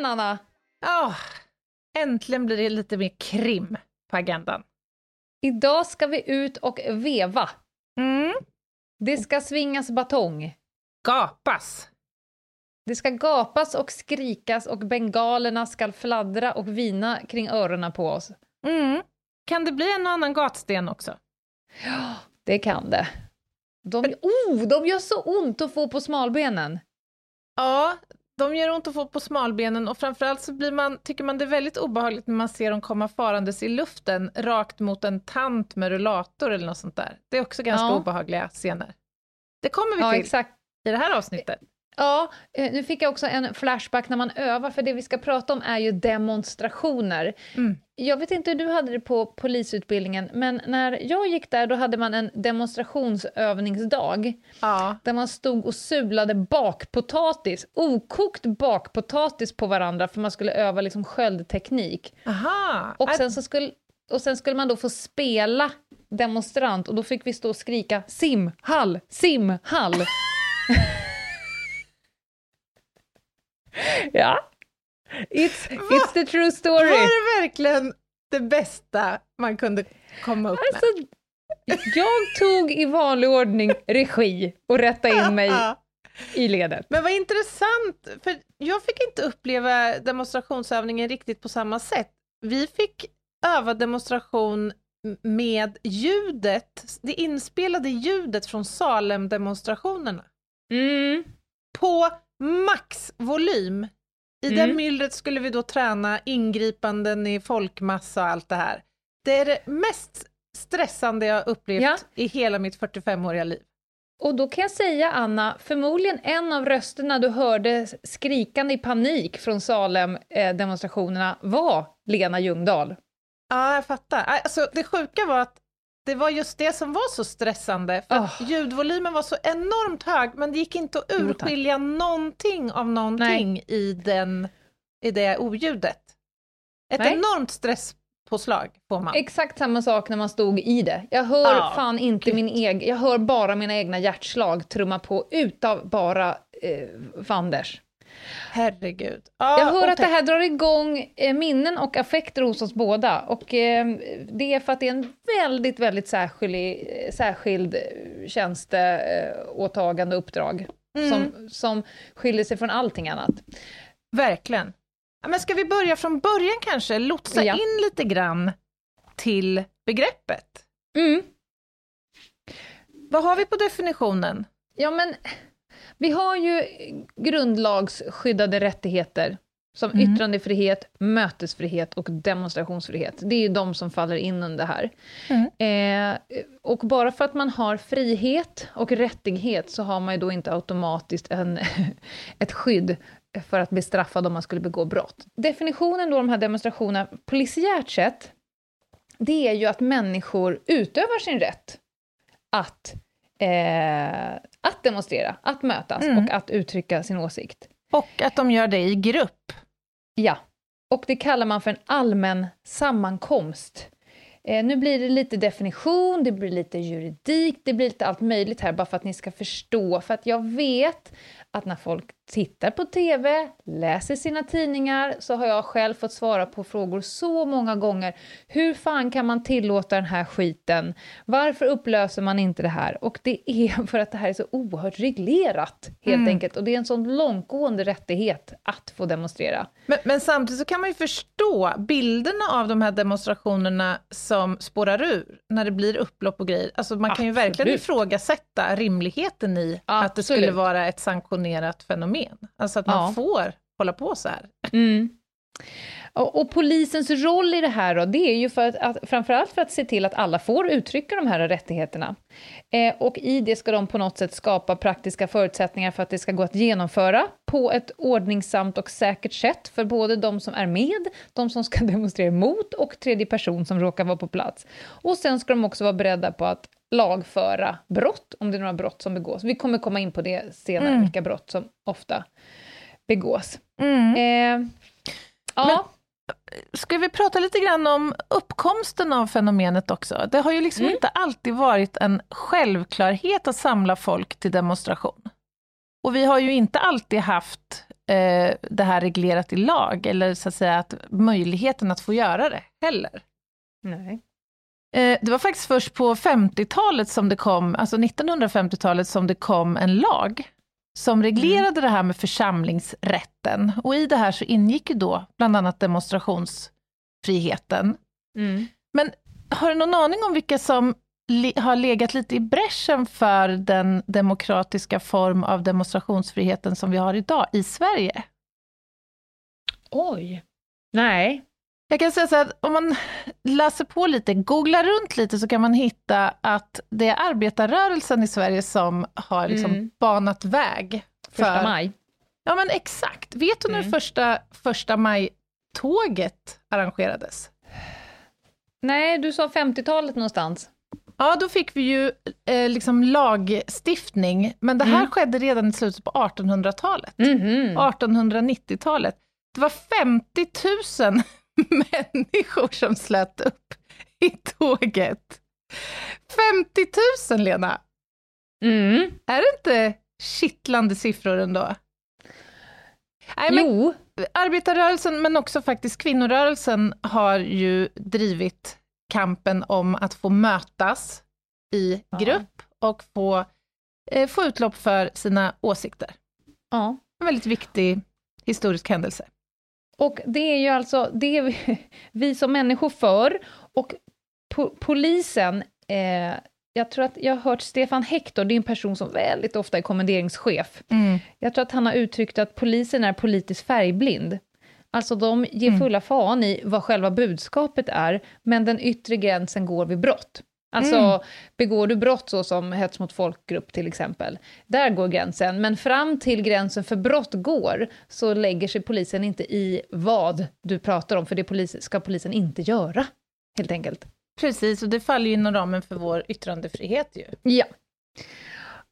Igen, Anna. Ja, äntligen blir det lite mer krim på agendan. Idag ska vi ut och veva. Mm. Det ska svingas batong. Gapas. Det ska gapas och skrikas och bengalerna ska fladdra och vina kring öronen på oss. Mm. Kan det bli en och annan gatsten också? Ja, det kan det. De, oh, de gör så ont att få på smalbenen. Ja, de gör ont att få på smalbenen och framförallt så blir man, tycker man det är väldigt obehagligt när man ser dem komma farandes i luften rakt mot en tant med rullator eller något sånt där. Det är också ganska Ja. obehagliga scener. Det kommer vi Ja, till exakt. i det här avsnittet. Ja, eh, nu fick jag också en flashback när man övar, för det vi ska prata om är ju demonstrationer. Mm. Jag vet inte hur du hade det på polisutbildningen, men när jag gick där då hade man en demonstrationsövningsdag Ja. där man stod och sulade bakpotatis, okokt bakpotatis på varandra för man skulle öva liksom sköldteknik. Aha. Och sen, så skulle, och sen skulle man då få spela demonstrant och då fick vi stå och skrika simhall, simhall. ja. It's, it's the true story. Var det verkligen det bästa man kunde komma upp Alltså, jag tog i vanlig ordning regi och rättade in mig med? i ledet. Men vad intressant, för jag fick inte uppleva demonstrationsövningen riktigt på samma sätt. Vi fick öva demonstration med ljudet, det inspelade ljudet från Salem-demonstrationerna. Mm. På maxvolym. I Mm. det myllret skulle vi då träna ingripanden i folkmassa och allt det här. Det är det mest stressande jag upplevt Ja. i hela mitt 45-åriga liv. Och då kan jag säga, Anna, förmodligen en av rösterna du hörde skrikande i panik från Salem-demonstrationerna var Lena Ljungdahl. Ja, jag fattar. Alltså, det sjuka var att det var just det som var så stressande, för att Oh. ljudvolymen var så enormt hög, men det gick inte att urskilja någonting av någonting i, den, i det oljudet. Ett Nej. enormt stresspåslag får man. Exakt samma sak när man stod i det. Jag hör Ja, fan inte min egen, jag hör bara mina egna hjärtslag trumma på utav bara eh, Fanders. Herregud. Ja, Jag hör att det här drar igång eh, minnen och affekter hos oss båda. Och eh, det är för att det är en väldigt, väldigt särskild, eh, särskild eh, tjänsteåtagande och uppdrag. Mm. Som, som skiljer sig från allting annat. Verkligen. Ja, men ska vi börja från början kanske? Lotsa Ja. in lite grann till begreppet. Mm. Vad har vi på definitionen? Ja, men vi har ju grundlagsskyddade rättigheter som Mm. yttrandefrihet, mötesfrihet och demonstrationsfrihet. Det är ju de som faller in under det här. Mm. Eh, och bara för att man har frihet och rättighet så har man ju då inte automatiskt en, ett skydd för att bli straffad om man skulle begå brott. Definitionen då de här demonstrationerna, polisiärt sett, det är ju att människor utövar sin rätt att, eh, att demonstrera, att mötas Mm. och att uttrycka sin åsikt. Och att de gör det i grupp. Ja, och det kallar man för en allmän sammankomst. Eh, nu blir det lite definition, det blir lite juridik, det blir lite allt möjligt här bara för att ni ska förstå. För att jag vet att när folk tittar på TV, läser sina tidningar, så har jag själv fått svara på frågor så många gånger. Hur fan kan man tillåta den här skiten? Varför upplöser man inte det här? Och det är för att det här är så oerhört reglerat, helt Mm. enkelt. Och det är en sån långtgående rättighet att få demonstrera. Men, men samtidigt så kan man ju förstå bilderna av de här demonstrationerna som spårar ur när det blir upplopp och grejer. Alltså man kan ju Absolut. verkligen ifrågasätta rimligheten i att det skulle Absolut. vara ett sanktionerat fenomen. Alltså att man Ja. får hålla på så här. Mm. Och, och, polisens roll i det här då, det är ju för att, att, framförallt för att se till att alla får uttrycka de här rättigheterna. Eh, och i det ska de på något sätt skapa praktiska förutsättningar för att det ska gå att genomföra på ett ordningsamt och säkert sätt för både de som är med, de som ska demonstrera emot och tredje person som råkar vara på plats. Och sen ska de också vara beredda på att lagföra brott, om det är några brott som begås. Vi kommer komma in på det senare, mm. vilka brott som ofta begås. Mm. Eh, ja. Men, ska vi prata lite grann om uppkomsten av fenomenet också? Det har ju liksom mm. inte alltid varit en självklarhet att samla folk till demonstration. Och vi har ju inte alltid haft eh, det här reglerat i lag, eller så att säga att möjligheten att få göra det heller. Nej. Eh, det var faktiskt först på 50-talet som det kom, alltså 1950-talet som det kom en lag som reglerade mm. det här med församlingsrätten. Och i det här så ingick ju då bland annat demonstrationsfriheten. Mm. Men har du någon aning om vilka som har legat lite i bräschen för den demokratiska form av demonstrationsfriheten som vi har idag i Sverige? Oj. Nej. Jag kan säga så att om man läser på lite, googlar runt lite, så kan man hitta att det är arbetarrörelsen i Sverige som har liksom mm. banat väg. För, första maj. Ja men exakt. Vet du mm. när första, första maj-tåget arrangerades? Nej, du sa 50-talet någonstans. Ja, då fick vi ju eh, liksom lagstiftning, men det här mm. skedde redan i slutet på 1800-talet. Mm -hmm. 1890-talet. Det var 50 000 människor som slöt upp i tåget. 50 000, Lena! Mm. Är det inte kittlande siffror ändå? Nej, men jo. Arbetarrörelsen, men också faktiskt kvinnorörelsen, har ju drivit kampen om att få mötas i grupp ja. och få, eh, få utlopp för sina åsikter. Ja. En väldigt viktig historisk händelse. Och det är ju alltså det vi, vi som människor för, och po polisen, eh, jag tror att jag har hört Stefan Hector, det är en person som väldigt ofta är kommenderingschef. Mm. Jag tror att han har uttryckt att polisen är politiskt färgblind. Alltså de ger mm. fulla fan i vad själva budskapet är, men den yttre gränsen går vid brott. Alltså, mm. begår du brott så som hets mot folkgrupp till exempel, där går gränsen. Men fram till gränsen för brott går, så lägger sig polisen inte i vad du pratar om, för det polis, ska polisen inte göra, helt enkelt. Precis, och det faller ju inom ramen för vår yttrandefrihet ju. Ja.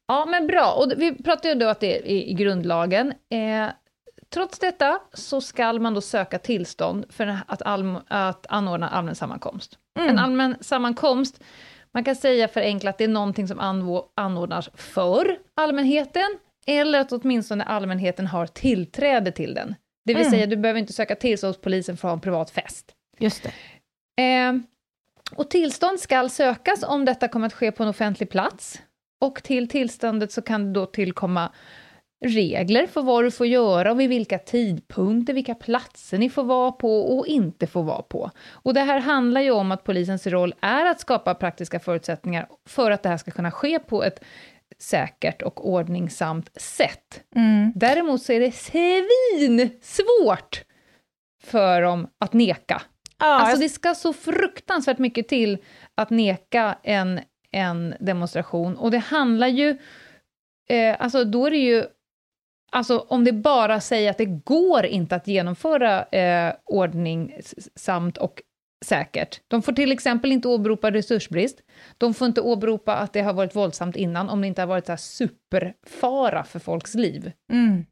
Ja, men bra. Och vi pratade ju då att det är i grundlagen. Eh, trots detta så skall man då söka tillstånd för att, att anordna allmän sammankomst. Mm. En allmän sammankomst man kan säga förenklat att det är någonting som anordnas för allmänheten, eller att åtminstone allmänheten har tillträde till den. Det vill mm. säga, du behöver inte söka tillstånd hos polisen för att ha en privat fest. Just det. Eh, och tillstånd ska sökas om detta kommer att ske på en offentlig plats. Och till tillståndet så kan det då tillkomma regler för vad du får göra och vid vilka tidpunkter, vilka platser ni får vara på och inte får vara på. Och det här handlar ju om att polisens roll är att skapa praktiska förutsättningar för att det här ska kunna ske på ett säkert och ordningsamt sätt. Mm. Däremot så är det svin svårt för dem att neka. Ja, alltså det ska så fruktansvärt mycket till att neka en, en demonstration och det handlar ju Eh, alltså då är det ju Alltså om det bara säger att det går inte att genomföra eh, ordningsamt och säkert. De får till exempel inte åberopa resursbrist. De får inte åberopa att det har varit våldsamt innan, om det inte har varit så superfara för folks liv. Mm.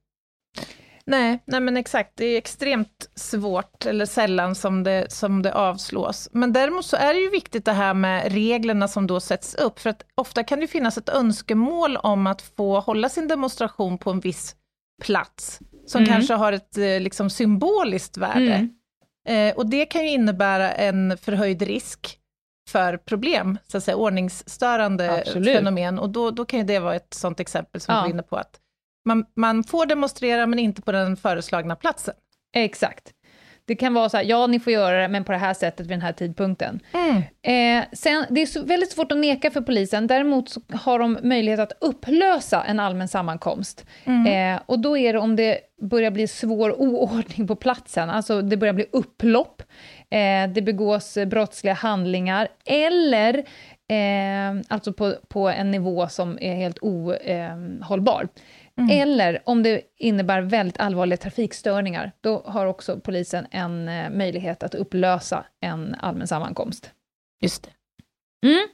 Nej, nej men exakt, det är extremt svårt, eller sällan som det, som det avslås. Men däremot så är det ju viktigt det här med reglerna som då sätts upp, för att ofta kan det finnas ett önskemål om att få hålla sin demonstration på en viss plats, som mm. kanske har ett eh, liksom, symboliskt värde. Mm. Eh, och det kan ju innebära en förhöjd risk för problem, så att säga, ordningsstörande Absolut. fenomen. Och då, då kan ju det vara ett sådant exempel som ja. du är inne på, att man, man får demonstrera men inte på den föreslagna platsen. Exakt. Det kan vara så här, ja ni får göra det, men på det här sättet vid den här tidpunkten. Mm. Eh, sen, det är väldigt svårt att neka för polisen, däremot har de möjlighet att upplösa en allmän sammankomst. Mm. Eh, och då är det om det börjar bli svår oordning på platsen, alltså det börjar bli upplopp, eh, det begås brottsliga handlingar, eller eh, alltså på, på en nivå som är helt ohållbar. Mm. Eller om det innebär väldigt allvarliga trafikstörningar, då har också polisen en eh, möjlighet att upplösa en allmän sammankomst. Just det. Mm.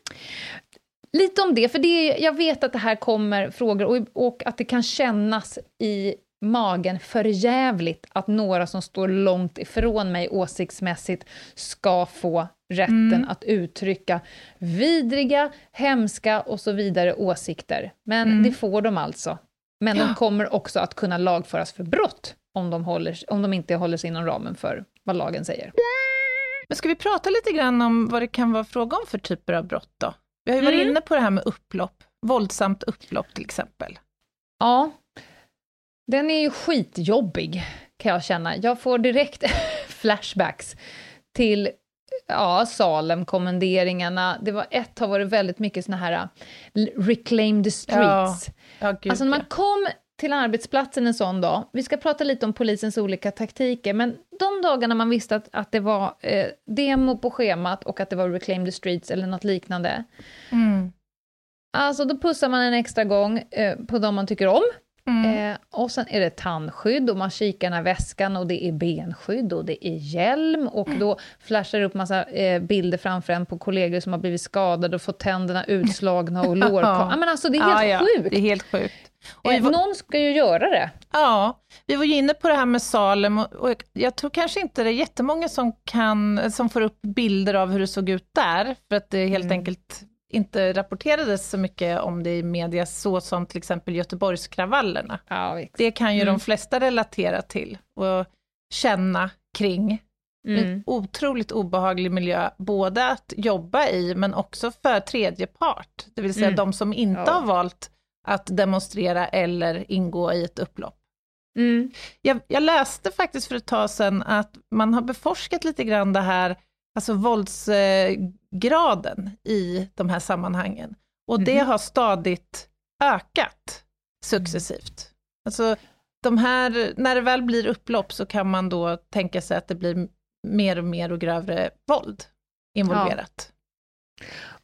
Lite om det, för det, jag vet att det här kommer frågor och, och att det kan kännas i magen för jävligt att några som står långt ifrån mig åsiktsmässigt ska få rätten Mm. att uttrycka vidriga, hemska och så vidare åsikter. Men Mm. det får de alltså. Men de kommer också att kunna lagföras för brott om de, håller, om de inte håller sig inom ramen för vad lagen säger. Men ska vi prata lite grann om vad det kan vara fråga om för typer av brott då? Vi har ju varit Mm. inne på det här med upplopp, våldsamt upplopp till exempel. Ja, den är ju skitjobbig kan jag känna. Jag får direkt flashbacks till ja, Salem-kommenderingarna. Det var ett har varit väldigt mycket såna här uh, reclaim the streets. Ja, gud, alltså när man kom till arbetsplatsen en sån dag, vi ska prata lite om polisens olika taktiker, men de dagarna man visste att, att det var eh, demo på schemat och att det var reclaim the streets eller något liknande, Mm. alltså då pussar man en extra gång eh, på de man tycker om, Mm. Eh, och sen är det tandskydd och man kikar i väskan och det är benskydd och det är hjälm och då flashar det upp massa eh, bilder framför en på kollegor som har blivit skadade och fått tänderna utslagna och lårkar. ja, men alltså det är helt ja, ja, sjukt. Det är helt sjukt. Och Eh, var, Någon ska ju göra det. ja, vi var ju inne på det här med Salem och, och jag tror kanske inte det är jättemånga som, kan, som får upp bilder av hur det såg ut där, för att det helt Mm. enkelt inte rapporterades så mycket om det i media, så som till exempel Göteborgskravallerna. Ja. Det kan ju Mm. de flesta relatera till och känna kring. En Mm. otroligt obehaglig miljö, både att jobba i, men också för tredje part, det vill säga Mm. de som inte Ja. har valt att demonstrera eller ingå i ett upplopp. Mm. Jag, jag läste faktiskt för ett tag sedan att man har beforskat lite grann det här, alltså våldsgraden i de här sammanhangen. Och det Mhm. har stadigt ökat successivt. Alltså de här, när det väl blir upplopp så kan man då tänka sig att det blir mer och mer och grövre våld involverat.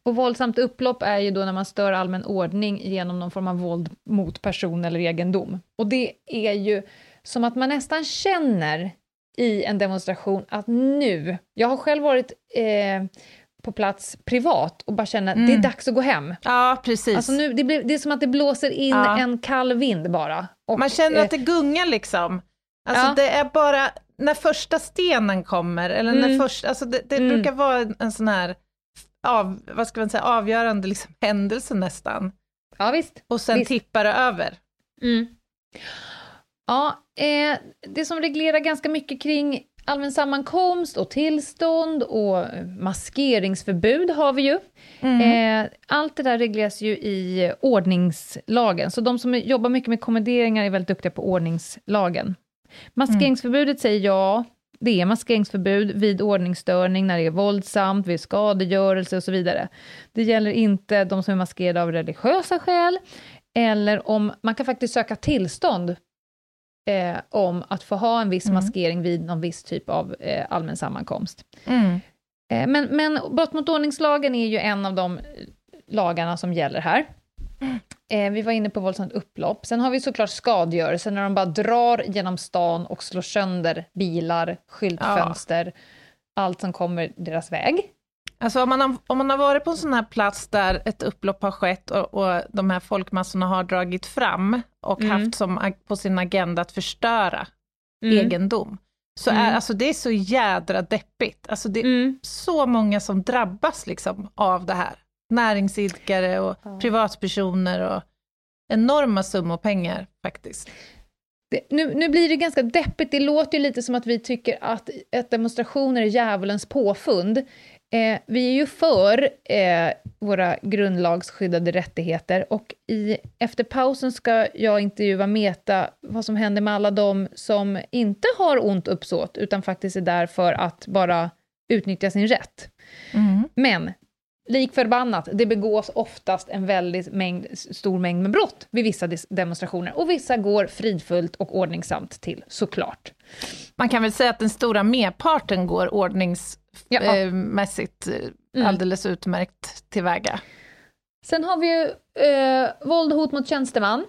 Och våldsamt upplopp är ju då när man stör allmän ordning genom någon form av våld mot person eller egendom. Och det är ju som att man nästan känner i en demonstration att nu, jag har själv varit eh, på plats privat och bara känner att det är Mm. dags att gå hem. Ja, precis. Alltså nu, det, blir, det är som att det blåser in Ja. en kall vind bara. Och, Man känner eh, att det gungar liksom. Alltså Ja. det är bara när första stenen kommer, eller när Mm. först, alltså det, det Mm. brukar vara en, en sån här av, vad ska man säga, avgörande liksom, händelse nästan. Ja, visst. Och sen Visst. tippar det över. Mm. Ja, eh, det som reglerar ganska mycket kring allmän sammankomst och tillstånd och maskeringsförbud har vi ju. Mm. Eh, allt det där regleras ju i ordningslagen, så de som jobbar mycket med kommenderingar är väldigt duktiga på ordningslagen. Maskeringsförbudet säger ja, det är maskeringsförbud vid ordningsstörning, när det är våldsamt, vid skadegörelse och så vidare. Det gäller inte de som är maskerade av religiösa skäl, eller om man kan faktiskt söka tillstånd eh, om att få ha en viss Mm. maskering vid någon viss typ av eh, allmän sammankomst. Mm. Eh, Men, men brott mot ordningslagen är ju en av de eh, lagarna som gäller här. Eh, vi var inne på våldsamt upplopp. Sen har vi såklart skadegörelse, när de bara drar genom stan och slår sönder bilar, skyltfönster, allt som kommer deras väg. Alltså om man, har, om man har varit på en sån här plats där ett upplopp har skett och, och de här folkmassorna har dragit fram och Mm. haft som på sin agenda att förstöra Mm. egendom, så är Mm. alltså det är så jädra deppigt. Alltså det, Mm. så många som drabbas liksom av det här. Näringsidkare och Ja. privatpersoner och enorma summor pengar faktiskt. Det, nu, nu blir det ganska deppigt, det låter ju lite som att vi tycker att, att demonstrationer är djävulens påfund. Eh, vi är ju för eh, våra grundlagsskyddade rättigheter och i, efter pausen ska jag intervjua Meta vad som händer med alla de som inte har ont uppsåt utan faktiskt är där för att bara utnyttja sin rätt. Mm. Men lik förbannat, det begås oftast en väldigt mängd, stor mängd med brott vid vissa demonstrationer och vissa går fridfullt och ordningsamt till, såklart. Man kan väl säga att den stora merparten går ordningsmässigt ja. Eh, mm. alldeles utmärkt tillväga. Sen har vi ju eh, våld och hot mot tjänsteman.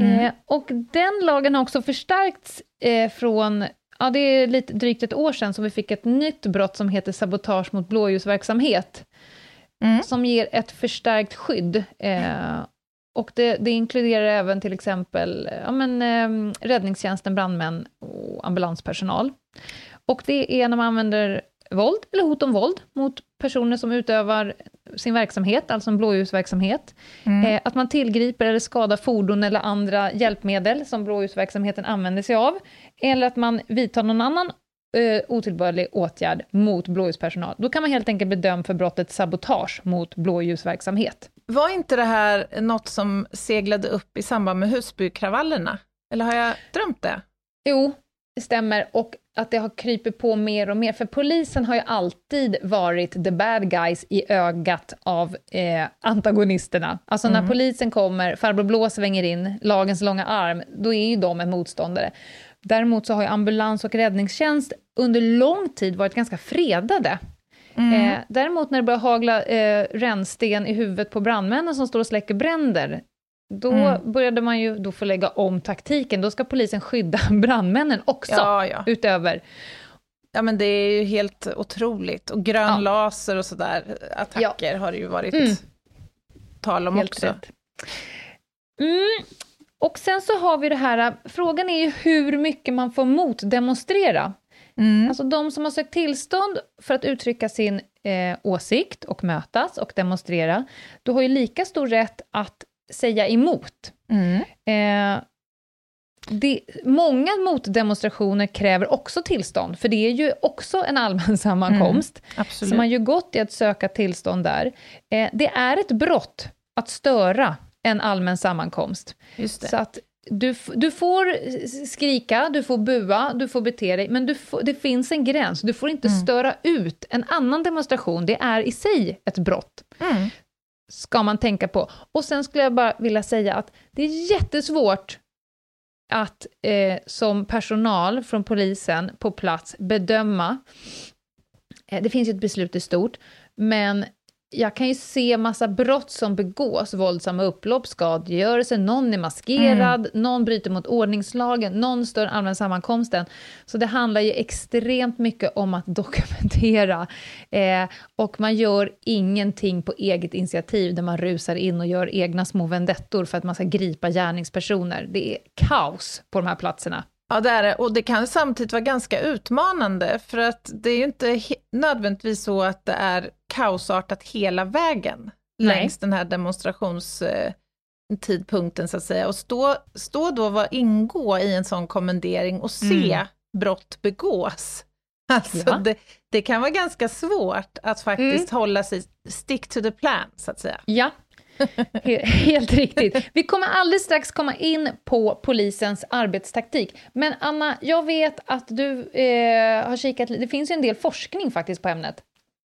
Mm. Eh, och den lagen har också förstärkts eh, från Ja, det är lite drygt ett år sedan som vi fick ett nytt brott som heter sabotage mot blåljusverksamhet mm. som ger ett förstärkt skydd. Eh, och det, det, inkluderar även till exempel ja, men, eh, räddningstjänsten, brandmän och ambulanspersonal. Och det är när man använder våld eller hot om våld mot personer som utövar sin verksamhet, alltså en blåljusverksamhet. Mm. Eh, att man tillgriper eller skadar fordon eller andra hjälpmedel som blåljusverksamheten använder sig av. Eller att man vidtar någon annan eh, otillbörlig åtgärd mot blåljuspersonal. Då kan man helt enkelt bedöma för brottet sabotage mot blåljusverksamhet. Var inte det här något som seglade upp i samband med Husbykravallerna? Eller har jag drömt det? Jo, det stämmer. Och att det har krypit på mer och mer, för polisen har ju alltid varit the bad guys i ögat av eh, antagonisterna. Alltså mm. när polisen kommer, farbror blå svänger in, lagens långa arm, då är ju de en motståndare. Däremot så har ju ambulans och räddningstjänst under lång tid varit ganska fredade. Mm. Eh, däremot när det börjar hagla eh, rännsten i huvudet på brandmännen som står och släcker bränder, då mm. började man ju då få lägga om taktiken. Då ska polisen skydda brandmännen också, ja, ja. utöver... Ja men det är ju helt otroligt. Och grön ja. laser och sådär, attacker har det ju varit mm. tal om helt också. Mm. Och sen så har vi det här, frågan är ju hur mycket man får motdemonstrera. Mm. Alltså de som har sökt tillstånd för att uttrycka sin eh, åsikt och mötas och demonstrera, du har ju lika stor rätt att säga emot. Mm. Eh, det, många motdemonstrationer kräver också tillstånd, för det är ju också en allmän sammankomst. Mm, så man gör gott i att söka tillstånd där. Eh, det är ett brott att störa en allmän sammankomst. Så att du, du får skrika, du får bua, du får bete dig, men får, det finns en gräns. Du får inte mm. störa ut en annan demonstration. Det är i sig ett brott. Mm. Ska man tänka på. Och sen skulle jag bara vilja säga att det är jättesvårt att eh, som personal från polisen på plats bedöma, eh, det finns ju ett beslut i stort, men jag kan ju se massa brott som begås, våldsamma upplopp, skadegörelse, någon är maskerad, mm. någon bryter mot ordningslagen, någon stör allmän sammankomsten. Så det handlar ju extremt mycket om att dokumentera. Eh, och man gör ingenting på eget initiativ där man rusar in och gör egna små vendettor för att man ska gripa gärningspersoner. Det är kaos på de här platserna. Ja, det är det. Och det kan samtidigt vara ganska utmanande, för att det är ju inte nödvändigtvis så att det är kaosartat hela vägen Nej. längs den här demonstrationstidpunkten, så att säga. Och stå, stå då och ingå i en sån kommendering och se mm. brott begås. Alltså, ja. det, det, kan vara ganska svårt att faktiskt mm. hålla sig, stick to the plan, så att säga. Ja, Helt riktigt. Vi kommer alldeles strax komma in på polisens arbetstaktik. Men Anna, jag vet att du eh, har kikat Det finns ju en del forskning faktiskt på ämnet.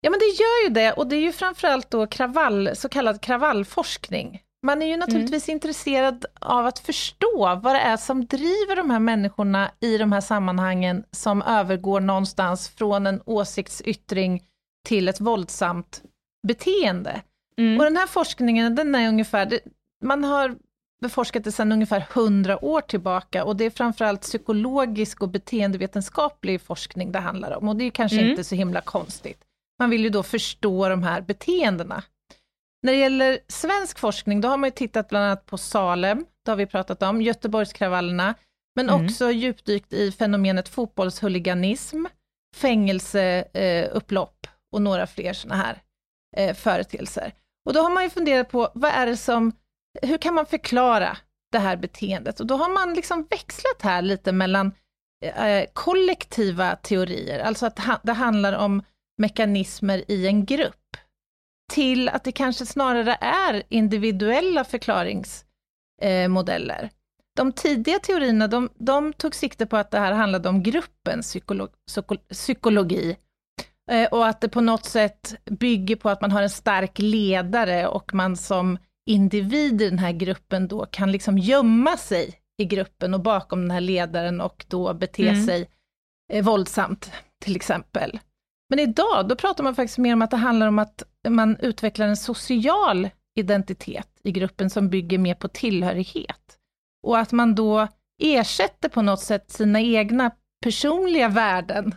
Ja, men det gör ju det. Och det är ju framförallt då kravall, så kallad kravallforskning. Man är ju naturligtvis mm. intresserad av att förstå vad det är som driver de här människorna i de här sammanhangen som övergår någonstans från en åsiktsyttring till ett våldsamt beteende. Mm. Och den här forskningen, den är ungefär, man har beforskat det sedan ungefär 100 år tillbaka och det är framförallt psykologisk och beteendevetenskaplig forskning det handlar om och det är kanske mm. inte så himla konstigt. Man vill ju då förstå de här beteendena. När det gäller svensk forskning, då har man ju tittat bland annat på Salem, det har vi pratat om, Göteborgskravallerna, men mm. också djupdykt i fenomenet fotbollshuliganism, fängelseupplopp eh, och några fler sådana här eh, företeelser. Och då har man ju funderat på, vad är det som, hur kan man förklara det här beteendet? Och då har man liksom växlat här lite mellan eh, kollektiva teorier, alltså att ha, det handlar om mekanismer i en grupp, till att det kanske snarare är individuella förklaringsmodeller. De tidiga teorierna, de, de, tog sikte på att det här handlade om gruppens psykolo psykologi, eh, och att det på något sätt bygger på att man har en stark ledare och man som individ i den här gruppen då kan liksom gömma sig i gruppen och bakom den här ledaren och då bete mm. sig eh, våldsamt, till exempel. Men idag, då pratar man faktiskt mer om att det handlar om att man utvecklar en social identitet i gruppen som bygger mer på tillhörighet. Och att man då ersätter på något sätt sina egna personliga värden,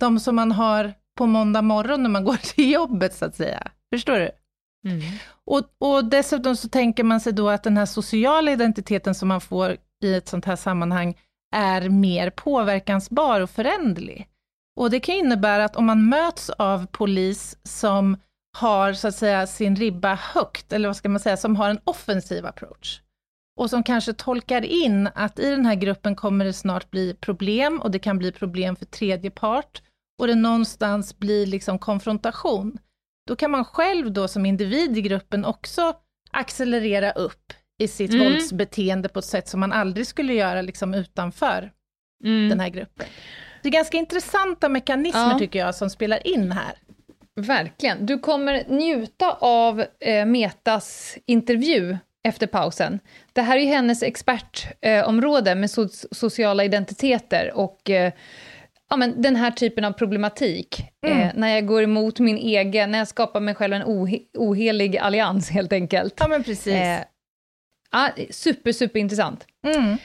de som man har på måndag morgon när man går till jobbet, så att säga. Förstår du? Mm. Och, och dessutom så tänker man sig då att den här sociala identiteten som man får i ett sånt här sammanhang är mer påverkansbar och föränderlig. Och det kan innebära att om man möts av polis som har så att säga sin ribba högt, eller vad ska man säga, som har en offensiv approach, och som kanske tolkar in att i den här gruppen kommer det snart bli problem, och det kan bli problem för tredje part, och det någonstans blir liksom konfrontation, då kan man själv då som individ i gruppen också accelerera upp i sitt mm. våldsbeteende på ett sätt som man aldrig skulle göra liksom utanför mm. den här gruppen. Det är ganska intressanta mekanismer ja. tycker jag som spelar in här. Verkligen. Du kommer njuta av eh, Metas intervju efter pausen. Det här är ju hennes expertområde eh, med so sociala identiteter och eh, ja, men den här typen av problematik. Mm. Eh, när jag går emot min egen, när jag skapar mig själv en ohe ohelig allians helt enkelt. Ja men precis. Eh, ja, super, super intressant. Mm.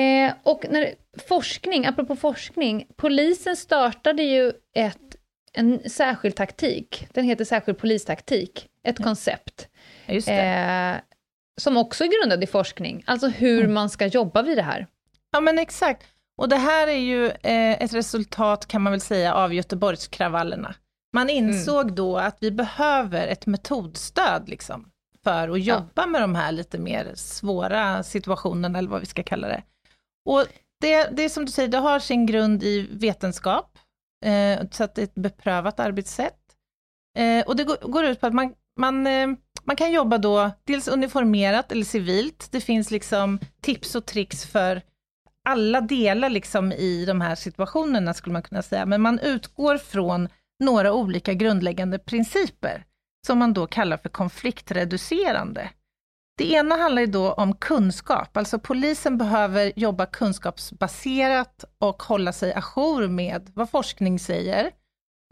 Eh, och när, forskning, apropå forskning, polisen startade ju ett, en särskild taktik, den heter särskild polistaktik, ett ja. koncept. Eh, som också är grundad i forskning, alltså hur mm. man ska jobba vid det här. Ja men exakt. Och det här är ju eh, ett resultat, kan man väl säga, av Göteborgskravallerna. Man mm. insåg mm. då att vi behöver ett metodstöd liksom, för att jobba ja. med de här lite mer svåra situationerna, eller vad vi ska kalla det. Och det, det är som du säger, det har sin grund i vetenskap, eh, så att det är ett beprövat arbetssätt. Eh, och det går, går, ut på att man, man, eh, man kan jobba då dels uniformerat eller civilt. Det finns liksom tips och tricks för alla delar liksom i de här situationerna, skulle man kunna säga, men man utgår från några olika grundläggande principer, som man då kallar för konfliktreducerande. Det ena handlar ju då om kunskap, alltså polisen behöver jobba kunskapsbaserat och hålla sig ajour med vad forskning säger.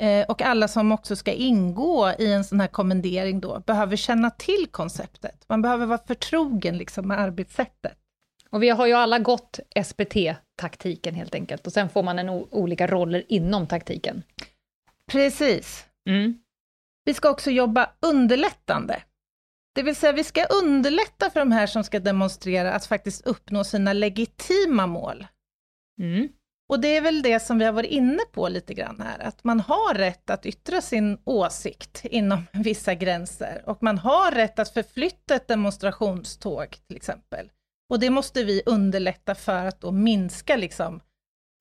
Eh, och alla som också ska ingå i en sån här kommendering då, behöver känna till konceptet. Man behöver vara förtrogen liksom med arbetssättet. Och vi har ju alla gått SPT-taktiken helt enkelt, och sen får man en olika roller inom taktiken. Precis. Mm. Vi ska också jobba underlättande. Det vill säga, vi ska underlätta för de här som ska demonstrera att faktiskt uppnå sina legitima mål. Mm. Och det är väl det som vi har varit inne på lite grann här, att man har rätt att yttra sin åsikt inom vissa gränser, och man har rätt att förflytta ett demonstrationståg till exempel. Och det måste vi underlätta för att då minska liksom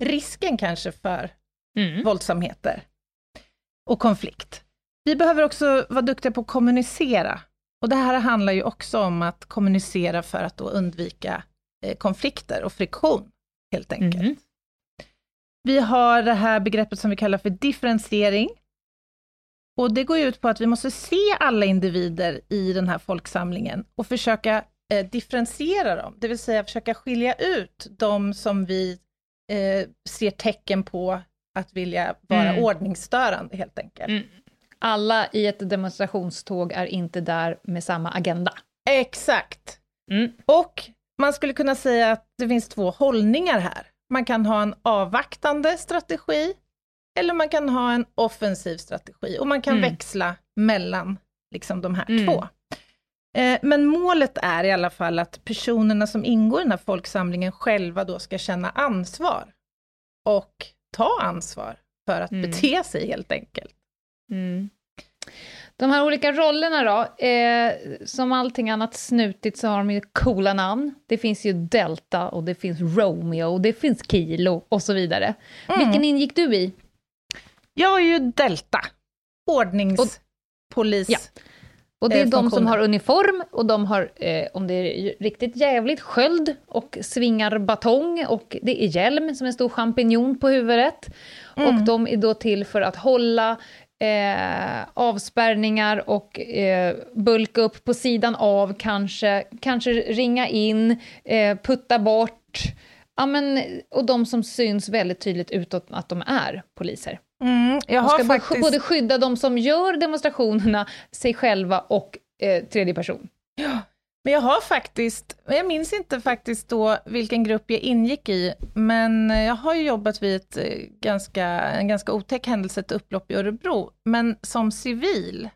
risken kanske för mm. våldsamheter och konflikt. Vi behöver också vara duktiga på att kommunicera. Och det här handlar ju också om att kommunicera för att då undvika eh, konflikter och friktion, helt enkelt. Mm. Vi har det här begreppet som vi kallar för differentiering. Och det går ut på att vi måste se alla individer i den här folksamlingen och försöka eh, differentiera dem, det vill säga försöka skilja ut de som vi eh, ser tecken på att vilja vara mm. ordningsstörande helt enkelt. Mm. Alla i ett demonstrationståg är inte där med samma agenda. Exakt. Mm. Och man skulle kunna säga att det finns två hållningar här. Man kan ha en avvaktande strategi, eller man kan ha en offensiv strategi, och man kan mm. växla mellan liksom, de här mm. två. Eh, men målet är i alla fall att personerna som ingår i den här folksamlingen själva då ska känna ansvar och ta ansvar för att mm. bete sig helt enkelt. Mm. De här olika rollerna då, eh, som allting annat snutigt så har de ju coola namn. Det finns ju Delta och det finns Romeo och det finns Kilo och så vidare. Mm. Vilken ingick du i? Jag är ju Delta, ordningspolis. Ja. Och det är eh, de som har uniform och de har, eh, om det är riktigt jävligt, sköld och svingar batong och det är hjälm som en stor champinjon på huvudet. Mm. Och de är då till för att hålla eh, avspärrningar och eh, bulka upp på sidan av kanske, kanske ringa in, eh, putta bort. Ja, men, och de som syns väldigt tydligt utåt att de är poliser. Mm, jag De ska faktiskt... både skydda de som gör demonstrationerna, sig själva och eh, tredje person. Men jag har faktiskt, jag minns inte faktiskt då vilken grupp jag ingick i, men jag har ju jobbat vid ett eh, ganska, en ganska otäck händelse, ett upplopp i Örebro, men som civil.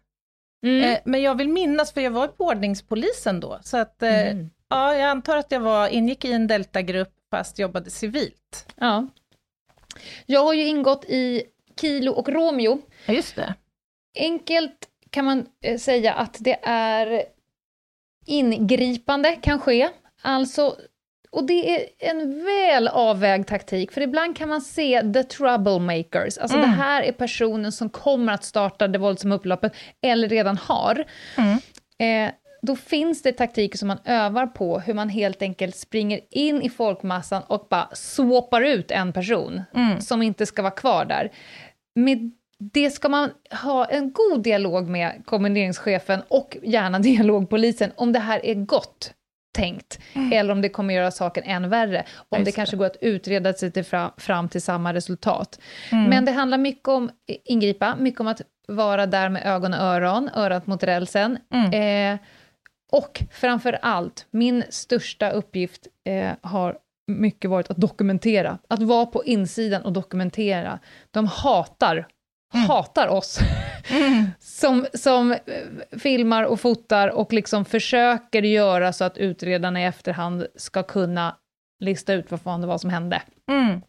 Mm. Eh, men jag vill minnas, för jag var på ordningspolisen då, så att eh, Mm. ja, jag antar att jag var, ingick i en deltagrupp fast jobbade civilt. Ja. Jag har ju ingått i Kilo och Romeo. Ja, just det. Enkelt kan man säga att det är ingripande kan ske. Alltså, och det är en väl avvägd taktik, för ibland kan man se the troublemakers. Alltså Mm. det här är personen som kommer att starta det våldsamma upploppet, eller redan har. Mm. Eh, då finns det taktiker som man övar på, hur man helt enkelt springer in i folkmassan och bara swapar ut en person Mm. som inte ska vara kvar där. Med det ska man ha en god dialog med kommenderingschefen och gärna dialogpolisen om det här är gott tänkt, eller om det kommer göra saken än värre, om Just det det. kanske går att utreda sig till fram, fram till samma resultat. Mm. Men det handlar mycket om ingripa, mycket om att vara där med ögon och öron, örat mot rälsen. Mm. Eh, och framför allt, min största uppgift eh, har mycket varit att dokumentera. Att vara på insidan och dokumentera. De hatar, hatar oss Mm. som, som eh, filmar och fotar och liksom försöker göra så att utredarna i efterhand ska kunna lista ut vad fan det var som hände. Mm.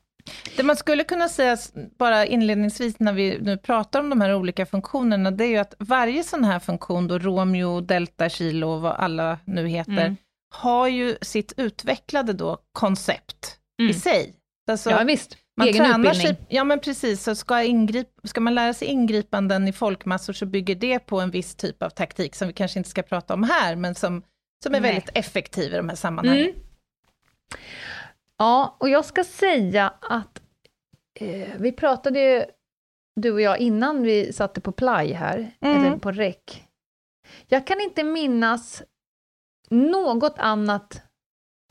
Det man skulle kunna säga, bara inledningsvis när vi nu pratar om de här olika funktionerna, det är ju att varje sån här funktion, då Romeo, Delta, Kilo, vad alla nu heter, Mm. har ju sitt utvecklade då koncept i Mm. sig. Alltså, ja visst, man egen tränar utbildning. sig, ja men precis, så ska, ingrip, ska man lära sig ingripanden i folkmassor så bygger det på en viss typ av taktik, som vi kanske inte ska prata om här, men som, som är Nej. väldigt effektiv i de här sammanhangen. Mm. Ja, och jag ska säga att eh, vi pratade ju, du och jag, innan vi satte på play här, Mm. eller på räck. Jag kan inte minnas något annat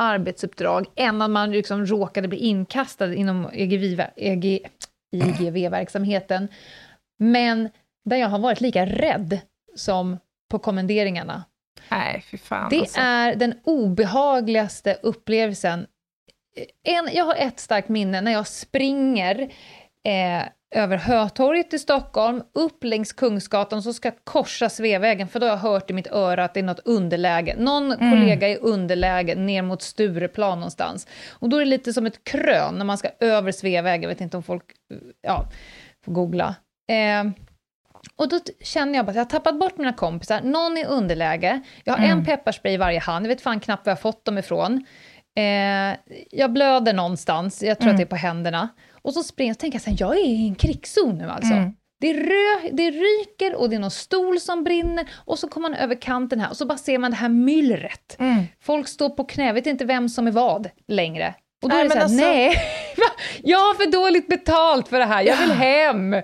arbetsuppdrag att man liksom råkade bli inkastad inom E EG, IGV-verksamheten, men där jag har varit lika rädd som på kommenderingarna. Nej, fy fan Det alltså. är den obehagligaste upplevelsen. En, jag har ett starkt minne när jag springer eh, över Hötorget i Stockholm, upp längs Kungsgatan, så ska jag korsa Sveavägen, för då har jag hört i mitt öra att det är något underläge. Någon Mm. kollega är underläge ner mot Stureplan någonstans. Och då är det lite som ett krön när man ska över Sveavägen, jag vet inte om folk ja, får googla. Eh, och då känner jag bara att jag har tappat bort mina kompisar, någon är underläge, jag har Mm. en pepparspray i varje hand, jag vet fan knappt var jag fått dem ifrån. Eh, jag blöder någonstans, jag tror Mm. att det är på händerna. Och så springer jag och tänker jag jag är i en krigszon nu alltså. Mm. Det, rö, det ryker och det är någon stol som brinner och så kommer man över kanten här och så bara ser man det här myllret. Mm. Folk står på knä, vet inte vem som är vad längre. Och då Nej, är det men så här, alltså- nej, jag har för dåligt betalt för det här, jag vill hem. Jag är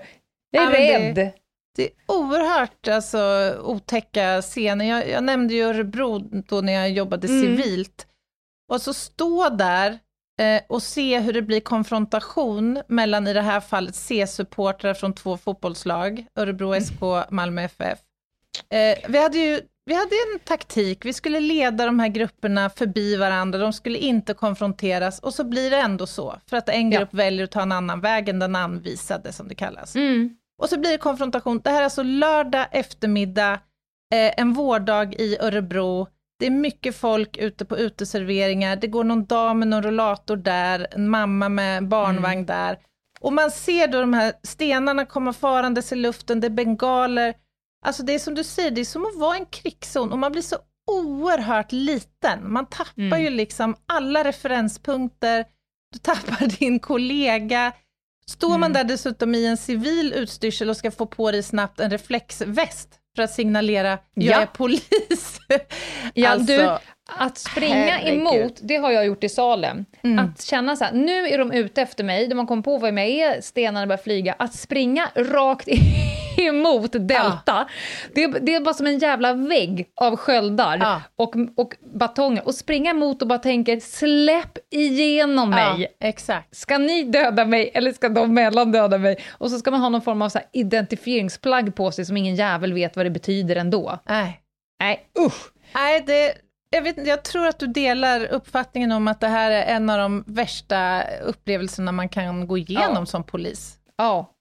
Ja, men det- rädd. Det är oerhört alltså, otäcka scener. Jag, jag nämnde ju Örebro då när jag jobbade Mm. civilt. Och så stå där eh, och se hur det blir konfrontation mellan, i det här fallet, C-supportrar från två fotbollslag, Örebro Mm. SK, Malmö FF. Eh, vi hade ju vi hade en taktik, vi skulle leda de här grupperna förbi varandra, de skulle inte konfronteras, och så blir det ändå så, för att en Ja. grupp väljer att ta en annan väg än den anvisade, som det kallas. Mm. Och så blir det konfrontation. Det här är alltså lördag eftermiddag, eh, en vårdag i Örebro. Det är mycket folk ute på uteserveringar. Det går någon dam med någon rollator där, en mamma med barnvagn där. Och man ser då de här stenarna komma farandes i luften, det är bengaler. Alltså det är som du säger, det är som att vara en krigszon och man blir så oerhört liten. Man tappar Mm. ju liksom alla referenspunkter, du tappar din kollega, Står mm. man där dessutom i en civil utstyrsel och ska få på dig snabbt en reflexväst för att signalera, jag ja. är polis. ja, alltså, du, att springa herregud. emot, det har jag gjort i Salem. Mm. Att känna så här, nu är de ute efter mig, de har kommit på vad jag är, stenarna börjar flyga. Att springa rakt emot Delta, ja. det, det, är bara som en jävla vägg av sköldar ja. och, och batonger. Och springa emot och bara tänker, släpp igenom mig. Ja, exakt. Ska ni döda mig eller ska de mellan döda mig? Och så ska man ha någon form av så identifieringsplagg på sig som ingen jävel vet vad det betyder ändå. Nej. Nej, usch. Nej, det jag, vet, jag tror att du delar uppfattningen om att det här är en av de värsta upplevelserna man kan gå igenom ja. som polis. Ja.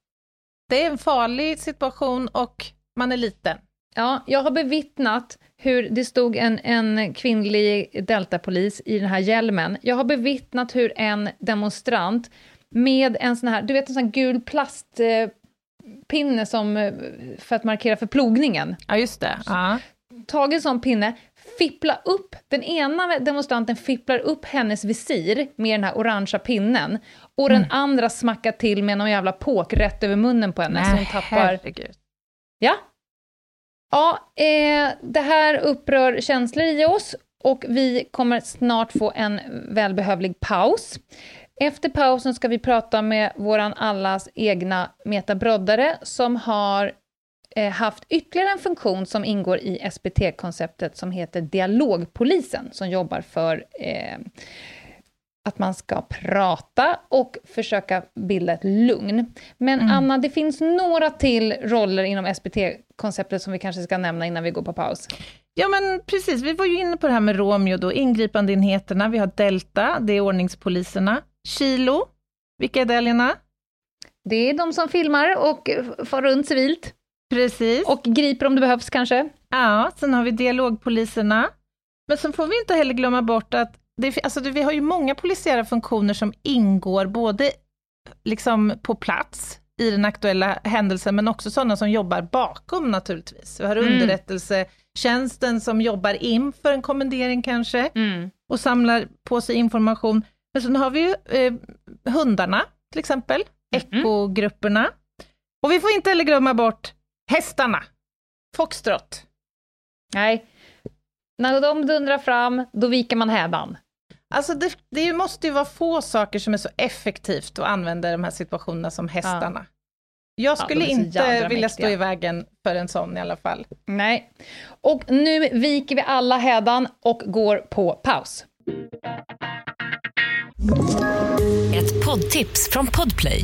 Det är en farlig situation och man är liten. Ja, jag har bevittnat hur det stod en, en kvinnlig deltapolis i den här hjälmen. Jag har bevittnat hur en demonstrant med en sån här, du vet en sån här gul plastpinne som, eh, för att markera för plogningen. Ja, just det. Ja. Tagit en sån pinne, fippla upp, den ena demonstranten fipplar upp hennes visir med den här orangea pinnen och mm. den andra smackar till med någon jävla påk rätt över munnen på henne. Nej, så hon tappar... Herregud. Ja. Ja, eh, det här upprör känslor i oss och vi kommer snart få en välbehövlig paus. Efter pausen ska vi prata med våran allas egna metabroddare som har haft ytterligare en funktion som ingår i SBT-konceptet som heter Dialogpolisen, som jobbar för eh, att man ska prata och försöka bilda ett lugn. Men mm. Anna, det finns några till roller inom SBT-konceptet som vi kanske ska nämna innan vi går på paus. Ja men precis, vi var ju inne på det här med Romeo då, ingripandeenheterna, vi har Delta, det är ordningspoliserna. Kilo, vilka är det Det är de som filmar och far runt civilt. Precis. Och griper om det behövs kanske. Ja, sen har vi dialogpoliserna. Men sen får vi inte heller glömma bort att det, alltså vi har ju många polisiära funktioner som ingår både liksom på plats i den aktuella händelsen, men också sådana som jobbar bakom naturligtvis. Vi har mm. underrättelsetjänsten som jobbar inför en kommendering kanske, mm. och samlar på sig information. Men sen har vi ju eh, hundarna till exempel, mm. ekogrupperna. Och vi får inte heller glömma bort Hästarna. Foxtrot. Nej. När de dundrar fram, då viker man hädan. Alltså det, det måste ju vara få saker som är så effektivt att använda i de här situationerna som hästarna. Ja. Jag skulle ja, inte vilja stå i vägen för en sån i alla fall. Nej. Och nu viker vi alla hädan och går på paus. Ett poddtips från Podplay.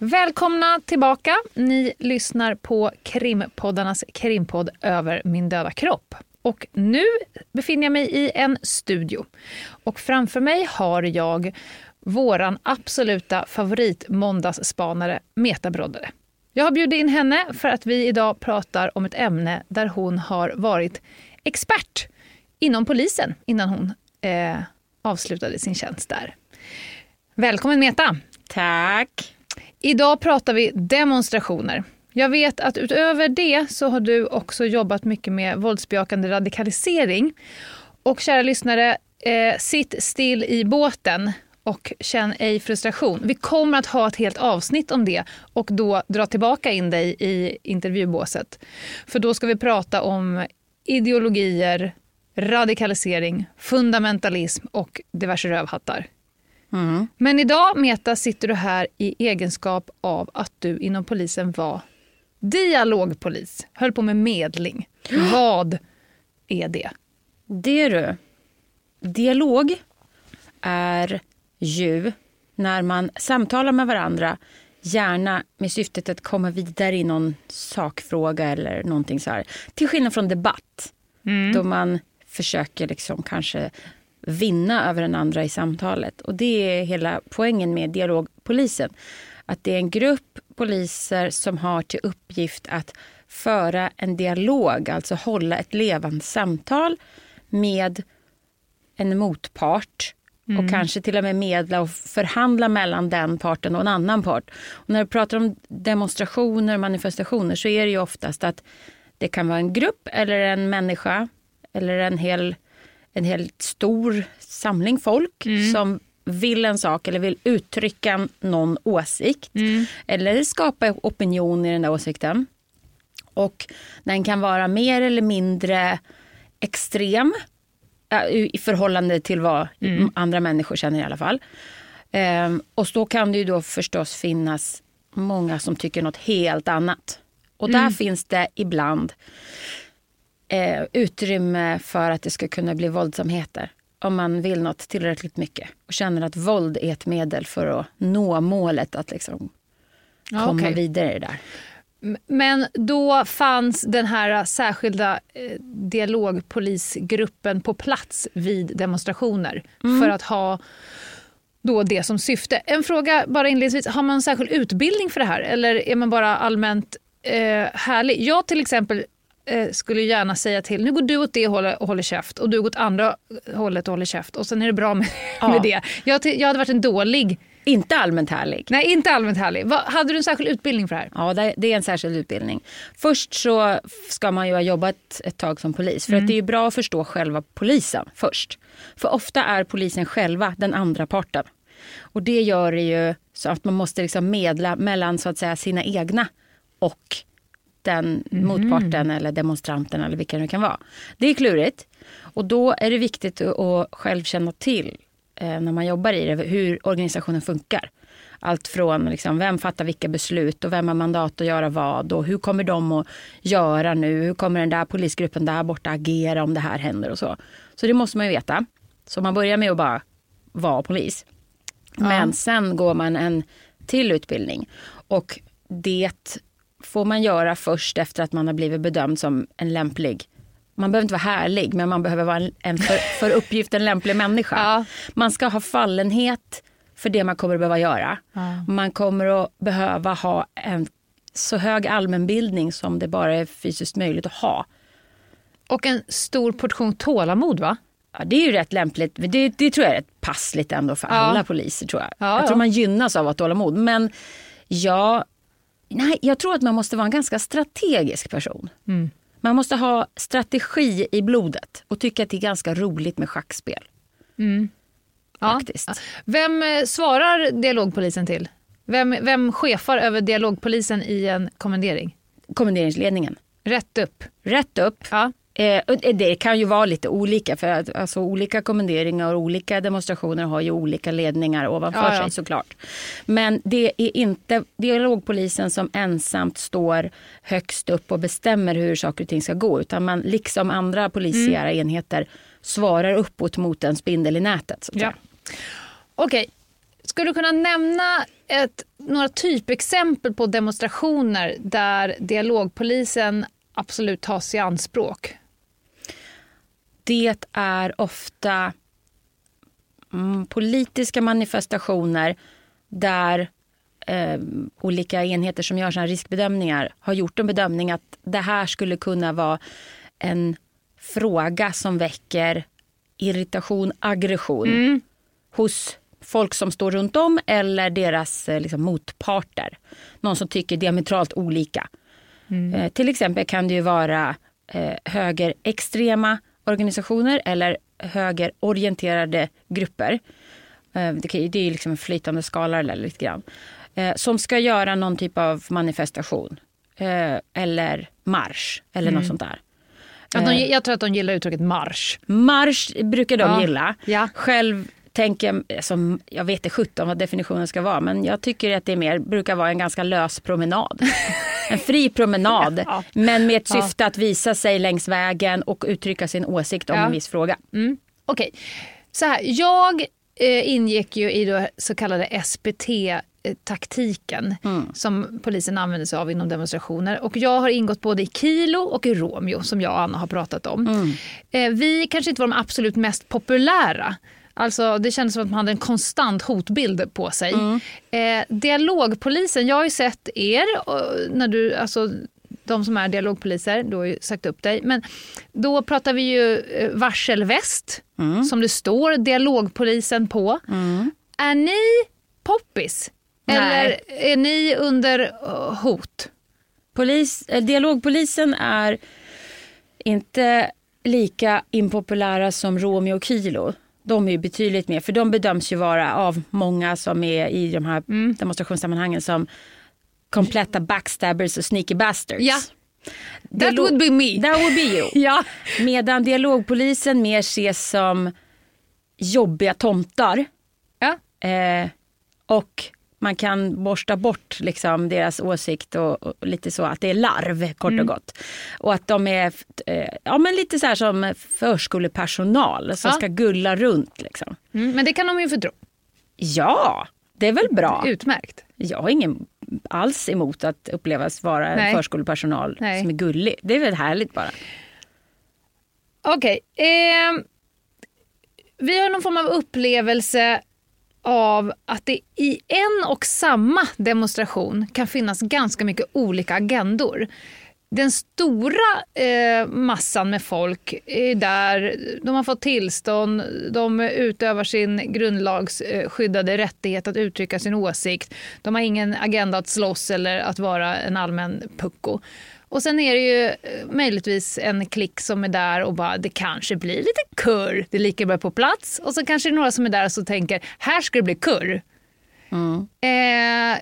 Välkomna tillbaka. Ni lyssnar på krimpoddarnas krimpodd Över min döda kropp. Och nu befinner jag mig i en studio. Och framför mig har jag våran absoluta favorit måndagsspanare Meta Broddare. Jag har bjudit in henne för att vi idag pratar om ett ämne där hon har varit expert inom polisen innan hon eh, avslutade sin tjänst där. Välkommen Meta! Tack! Idag pratar vi demonstrationer. Jag vet att utöver det så har du också jobbat mycket med våldsbejakande radikalisering. Och kära lyssnare, eh, sitt still i båten och känn ej frustration. Vi kommer att ha ett helt avsnitt om det och då dra tillbaka in dig i intervjubåset. För då ska vi prata om ideologier, radikalisering, fundamentalism och diverse rövhattar. Mm. Men idag, Meta, sitter du här i egenskap av att du inom polisen var dialogpolis, höll på med medling. Vad är det? Det du. Dialog är ju när man samtalar med varandra, gärna med syftet att komma vidare i någon sakfråga eller någonting så här. Till skillnad från debatt, mm. då man försöker liksom kanske vinna över den andra i samtalet. Och det är hela poängen med dialog dialogpolisen. Att det är en grupp poliser som har till uppgift att föra en dialog, alltså hålla ett levande samtal med en motpart Mm. och kanske till och med medla och förhandla mellan den parten och en annan part. Och när vi pratar om demonstrationer och manifestationer så är det ju oftast att det kan vara en grupp eller en människa eller en hel, en helt stor samling folk mm. som vill en sak eller vill uttrycka någon åsikt mm. eller skapa opinion i den där åsikten. Och den kan vara mer eller mindre extrem i förhållande till vad mm. andra människor känner i alla fall. Ehm, och så kan det ju då förstås finnas många som tycker något helt annat. Och där mm. finns det ibland eh, utrymme för att det ska kunna bli våldsamheter. Om man vill något tillräckligt mycket och känner att våld är ett medel för att nå målet att liksom komma okay. vidare där. Men då fanns den här särskilda eh, dialogpolisgruppen på plats vid demonstrationer mm. för att ha då det som syfte. En fråga bara inledningsvis, har man särskild utbildning för det här eller är man bara allmänt eh, härlig? Jag till exempel skulle gärna säga till, nu går du åt det hållet och håller käft och du går åt andra hållet och håller käft och sen är det bra med, ja. med det. Jag, jag hade varit en dålig inte allmänt härlig. Nej, inte allmänt härlig. Va, hade du en särskild utbildning för det här? Ja, det är en särskild utbildning. Först så ska man ju ha jobbat ett tag som polis. För mm. att det är bra att förstå själva polisen först. För ofta är polisen själva den andra parten. Och det gör det ju så att man måste liksom medla mellan så att säga sina egna och den mm. motparten eller demonstranten eller vilka det kan vara. Det är klurigt. Och då är det viktigt att själv känna till eh, när man jobbar i det, hur organisationen funkar. Allt från liksom, vem fattar vilka beslut och vem har mandat att göra vad och hur kommer de att göra nu? Hur kommer den där polisgruppen där borta agera om det här händer och så. Så det måste man ju veta. Så man börjar med att bara vara polis. Men sen går man en till utbildning och det får man göra först efter att man har blivit bedömd som en lämplig man behöver inte vara härlig, men man behöver vara en för, för uppgiften lämplig människa. Ja. Man ska ha fallenhet för det man kommer att behöva göra. Ja. Man kommer att behöva ha en så hög allmänbildning som det bara är fysiskt möjligt att ha. Och en stor portion tålamod va? Ja, det är ju rätt lämpligt. Det, det tror jag är rätt passligt ändå för ja. alla poliser. tror Jag ja, Jag tror man gynnas av att ha tålamod. Men ja, nej, jag tror att man måste vara en ganska strategisk person. Mm. Man måste ha strategi i blodet och tycka att det är ganska roligt med schackspel. Mm. Ja. Vem eh, svarar dialogpolisen till? Vem, vem chefar över dialogpolisen i en kommendering? Kommenderingsledningen. Rätt upp? Rätt upp. Ja. Eh, det kan ju vara lite olika för att alltså, olika kommenderingar och olika demonstrationer har ju olika ledningar ovanför ja, ja. sig såklart. Men det är inte dialogpolisen som ensamt står högst upp och bestämmer hur saker och ting ska gå utan man liksom andra polisiära mm. enheter svarar uppåt mot en spindel i nätet. ja. Okej, okay. Skulle du kunna nämna ett, några typexempel på demonstrationer där dialogpolisen absolut tas i anspråk? Det är ofta mm, politiska manifestationer där eh, olika enheter som gör såna riskbedömningar har gjort en bedömning att det här skulle kunna vara en fråga som väcker irritation, aggression mm. hos folk som står runt om eller deras eh, liksom, motparter. Någon som tycker diametralt olika. Mm. Eh, till exempel kan det ju vara eh, högerextrema organisationer eller högerorienterade grupper. Eh, det är liksom en flytande skala eller lite grann. Eh, som ska göra någon typ av manifestation. Eh, eller marsch eller mm. något sånt där. Att de, jag tror att de gillar uttrycket marsch. Marsch brukar de ja. gilla. Ja. Själv tänker, alltså, jag vet inte sjutton vad definitionen ska vara men jag tycker att det mer brukar vara en ganska lös promenad. en fri promenad ja. men med ett syfte ja. att visa sig längs vägen och uttrycka sin åsikt om ja. en viss fråga. Mm. Okej, okay. så här, jag eh, ingick ju i det så kallade SPT taktiken mm. som polisen använder sig av inom demonstrationer. Och jag har ingått både i Kilo och i Romeo som jag och Anna har pratat om. Mm. Eh, vi kanske inte var de absolut mest populära Alltså, det kändes som att man hade en konstant hotbild på sig. Eh, dialogpolisen, jag har ju sett er, när du, alltså, de som är dialogpoliser, du har ju sagt upp dig. Men då pratar vi ju eh, varselväst, som det står dialogpolisen på. Är ni poppis? Nej. Eller är ni under eh, hot? Polis, eh, dialogpolisen är inte lika impopulära som Romeo och Kilo. De är ju betydligt mer, för de bedöms ju vara av många som är i de här Mm. demonstrationssammanhangen som kompletta backstabbers och sneaky bastards. Ja. That Dialog- would be me. That would be you. Ja. Medan dialogpolisen mer ses som jobbiga tomtar. Ja. Eh, och man kan borsta bort liksom deras åsikt och, och lite så att det är larv kort Mm. och gott. Och att de är eh, ja, men lite så här som förskolepersonal som Ja. ska gulla runt. Liksom. Mm, men det kan de ju få tro. Ja, det är väl bra. Utmärkt. Jag har ingen alls emot att upplevas vara Nej. förskolepersonal Nej. som är gullig. Det är väl härligt bara. Okej. ehm, vi har någon form av upplevelse av att det i en och samma demonstration kan finnas ganska mycket olika agendor. Den stora eh, massan med folk är där, de har fått tillstånd, de utövar sin grundlagsskyddade rättighet att uttrycka sin åsikt. De har ingen agenda att slåss eller att vara en allmän pucko. Och sen är det ju eh, möjligtvis en klick som är där och bara det kanske blir lite kurr. Det är lika bra på plats. Och så kanske det är några som är där och tänker här ska det bli kurr. Eh,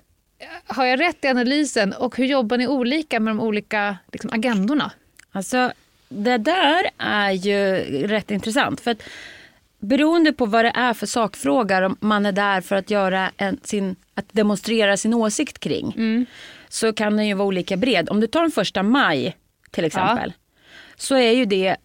har jag rätt i analysen och hur jobbar ni olika med de olika liksom, agendorna? Alltså, det där är ju rätt intressant. För att beroende på vad det är för sakfrågor om man är där för att, göra en, sin, att demonstrera sin åsikt kring så kan den ju vara olika bred. Om du tar den första maj till exempel så är ju det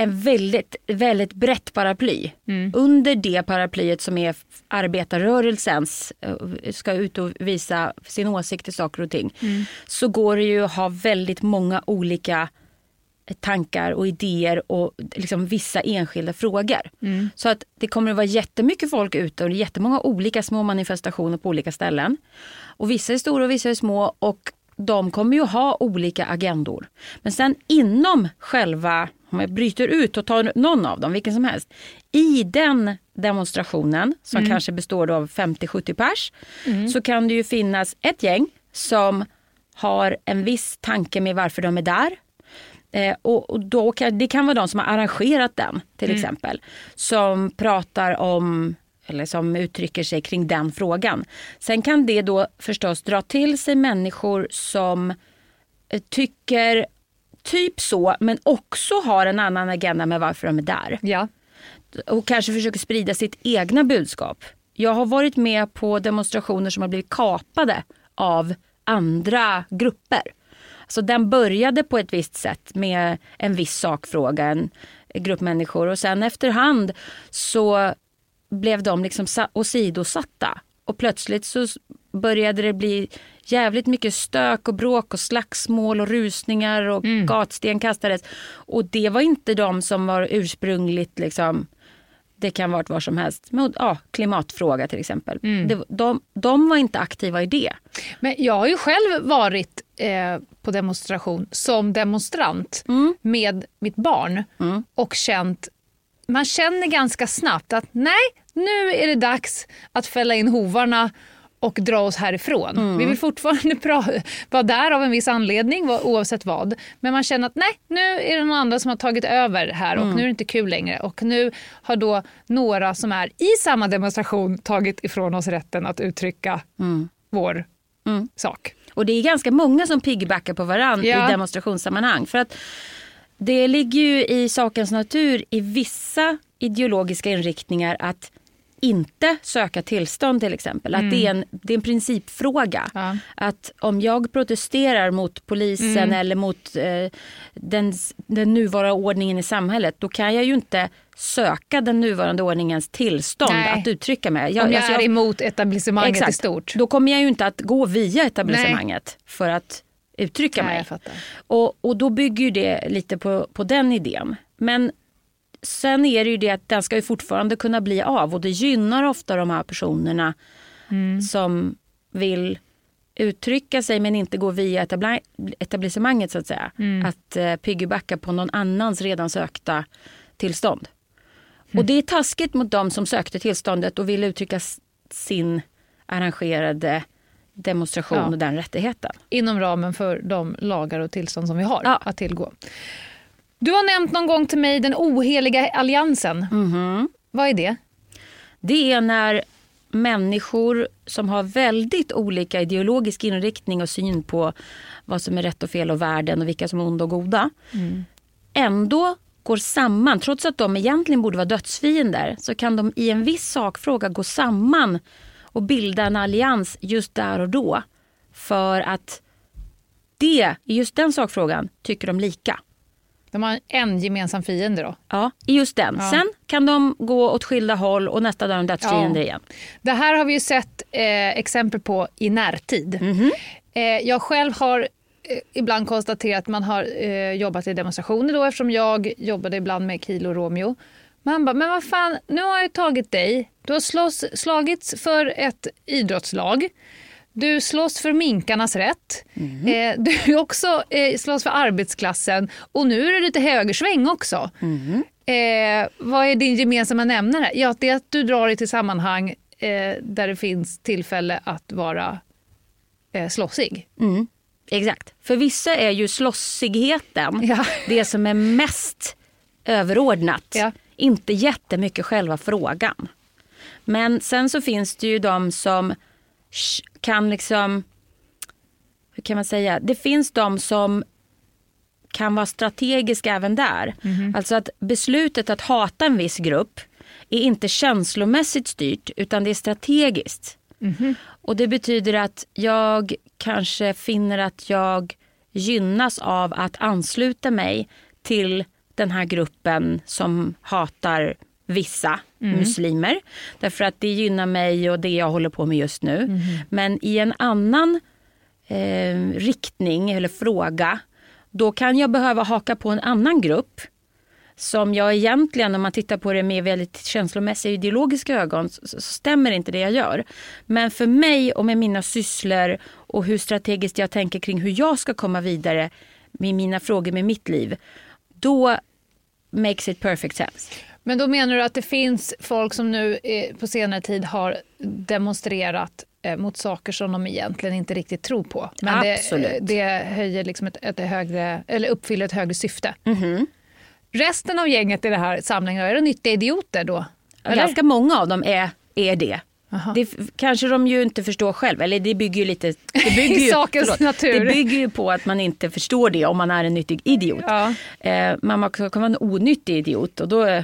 en väldigt, väldigt brett paraply. Under det paraplyet som är arbetarrörelsens, eh, ska ut och visa sin åsikt i saker och ting. Så går det ju att ha väldigt många olika tankar och idéer och liksom vissa enskilda frågor. Så att det kommer att vara jättemycket folk ute och jättemånga olika små manifestationer på olika ställen. Och vissa är stora och vissa är små och de kommer ju ha olika agendor. Men sen inom själva, om jag bryter ut och tar någon av dem, vilken som helst. I den demonstrationen som kanske består av 50-70 pers så kan det ju finnas ett gäng som har en viss tanke med varför de är där. Eh, och, och då kan, det kan vara de som har arrangerat den till exempel. Som pratar om eller som uttrycker sig kring den frågan. Sen kan det då förstås dra till sig människor som eh, tycker typ så men också har en annan agenda med varför de är där Ja. och kanske försöker sprida sitt egna budskap. Jag har varit med på demonstrationer som har blivit kapade av andra grupper. Så den började på ett visst sätt med en viss sakfråga, en grupp människor och sen efterhand så blev de liksom sa- åsidosatta. Och plötsligt så började det bli jävligt mycket stök och bråk och slagsmål och rusningar och gatsten kastades. Och det var inte de som var ursprungligt liksom det kan vara var som helst. Men, ja, klimatfråga till exempel. Det, de, de var inte aktiva i det. Men jag har ju själv varit eh, på demonstration som demonstrant med mitt barn och känt, man känner ganska snabbt att nej, nu är det dags att fälla in hovarna och dra oss härifrån. Vi vill fortfarande vara där av en viss anledning oavsett vad. Men man känner att nej, nu är det någon andra som har tagit över här och nu är det inte kul längre. Och nu har då några som är i samma demonstration tagit ifrån oss rätten att uttrycka vår sak. Och det är ganska många som piggybackar på varandra Ja. i demonstrationssammanhang. För att det ligger ju i sakens natur i vissa ideologiska inriktningar att inte söka tillstånd till exempel. Att det, är en, det är en principfråga. Ja. Att om jag protesterar mot polisen eller mot eh, den, den nuvarande ordningen i samhället då kan jag ju inte söka den nuvarande ordningens tillstånd Nej. att uttrycka mig. Om jag alltså, är emot etablissemanget i Exakt. stort. Då kommer jag ju inte att gå via etablissemanget för att uttrycka Nej, mig. jag. Och, och då bygger ju det lite på, på den idén. Men sen är det ju det att den ska ju fortfarande kunna bli av och det gynnar ofta de här personerna som vill uttrycka sig men inte gå via etablissemanget så att säga. Att eh, piggybacka på någon annans redan sökta tillstånd. Och det är taskigt mot dem som sökte tillståndet och vill uttrycka sin arrangerade demonstration Ja. och den rättigheten. Inom ramen för de lagar och tillstånd som vi har Ja. att tillgå. Du har nämnt någon gång till mig den oheliga alliansen. Vad är det? Det är när människor som har väldigt olika ideologisk inriktning och syn på vad som är rätt och fel och världen och vilka som är onda och goda. Ändå går samman, trots att de egentligen borde vara dödsfiender, så kan de i en viss sakfråga gå samman och bilda en allians just där och då. För att det, i just den sakfrågan, tycker de lika. De har en gemensam fiende då. Ja, i just den. Ja. Sen kan de gå åt skilda håll och nästa dag är de dödsfiender Ja. igen. Det här har vi ju sett eh, exempel på i närtid. Eh, jag själv har eh, ibland konstaterat att man har eh, jobbat i demonstrationer då eftersom jag jobbade ibland med Kilo Romeo. Man bara, men vad fan, nu har jag tagit dig. Du har slåss, slagits för ett idrottslag. Du slåss för minkarnas rätt. Eh, du också eh, slåss för arbetsklassen. Och nu är det lite högersväng också. Eh, vad är din gemensamma nämnare? Ja, det är att du drar dig till sammanhang eh, där det finns tillfälle att vara eh, slåssig. Mm, exakt. För vissa är ju slåssigheten Ja. det som är mest överordnat. Ja. Inte jättemycket själva frågan. Men sen så finns det ju de som kan liksom... Hur kan man säga? Det finns de som kan vara strategiska även där. Alltså att beslutet att hata en viss grupp är inte känslomässigt styrt utan det är strategiskt. Och det betyder att jag kanske finner att jag gynnas av att ansluta mig till den här gruppen som hatar vissa muslimer. Därför att det gynnar mig och det jag håller på med just nu. Men i en annan eh, riktning eller fråga då kan jag behöva haka på en annan grupp som jag egentligen, om man tittar på det med väldigt känslomässiga ideologiska ögon, så, så stämmer inte det jag gör. Men för mig och med mina sysslor och hur strategiskt jag tänker kring hur jag ska komma vidare med mina frågor med mitt liv, då makes it perfect sense. Men då menar du att det finns folk som nu eh, på senare tid har demonstrerat eh, mot saker som de egentligen inte riktigt tror på. Men det, Absolut. det höjer liksom ett, ett högre, eller uppfyller ett högre syfte. Mhm. Resten av gänget i det här samlingen, är det nyttiga idioter då? Eller? Ganska många av dem är, är det. Det kanske de ju inte förstår själv. Eller det bygger ju lite... Det bygger I ju, sakens natur. Det bygger ju på att man inte förstår det om man är en nyttig idiot. Ja. Eh, man man kan vara en onyttig idiot och då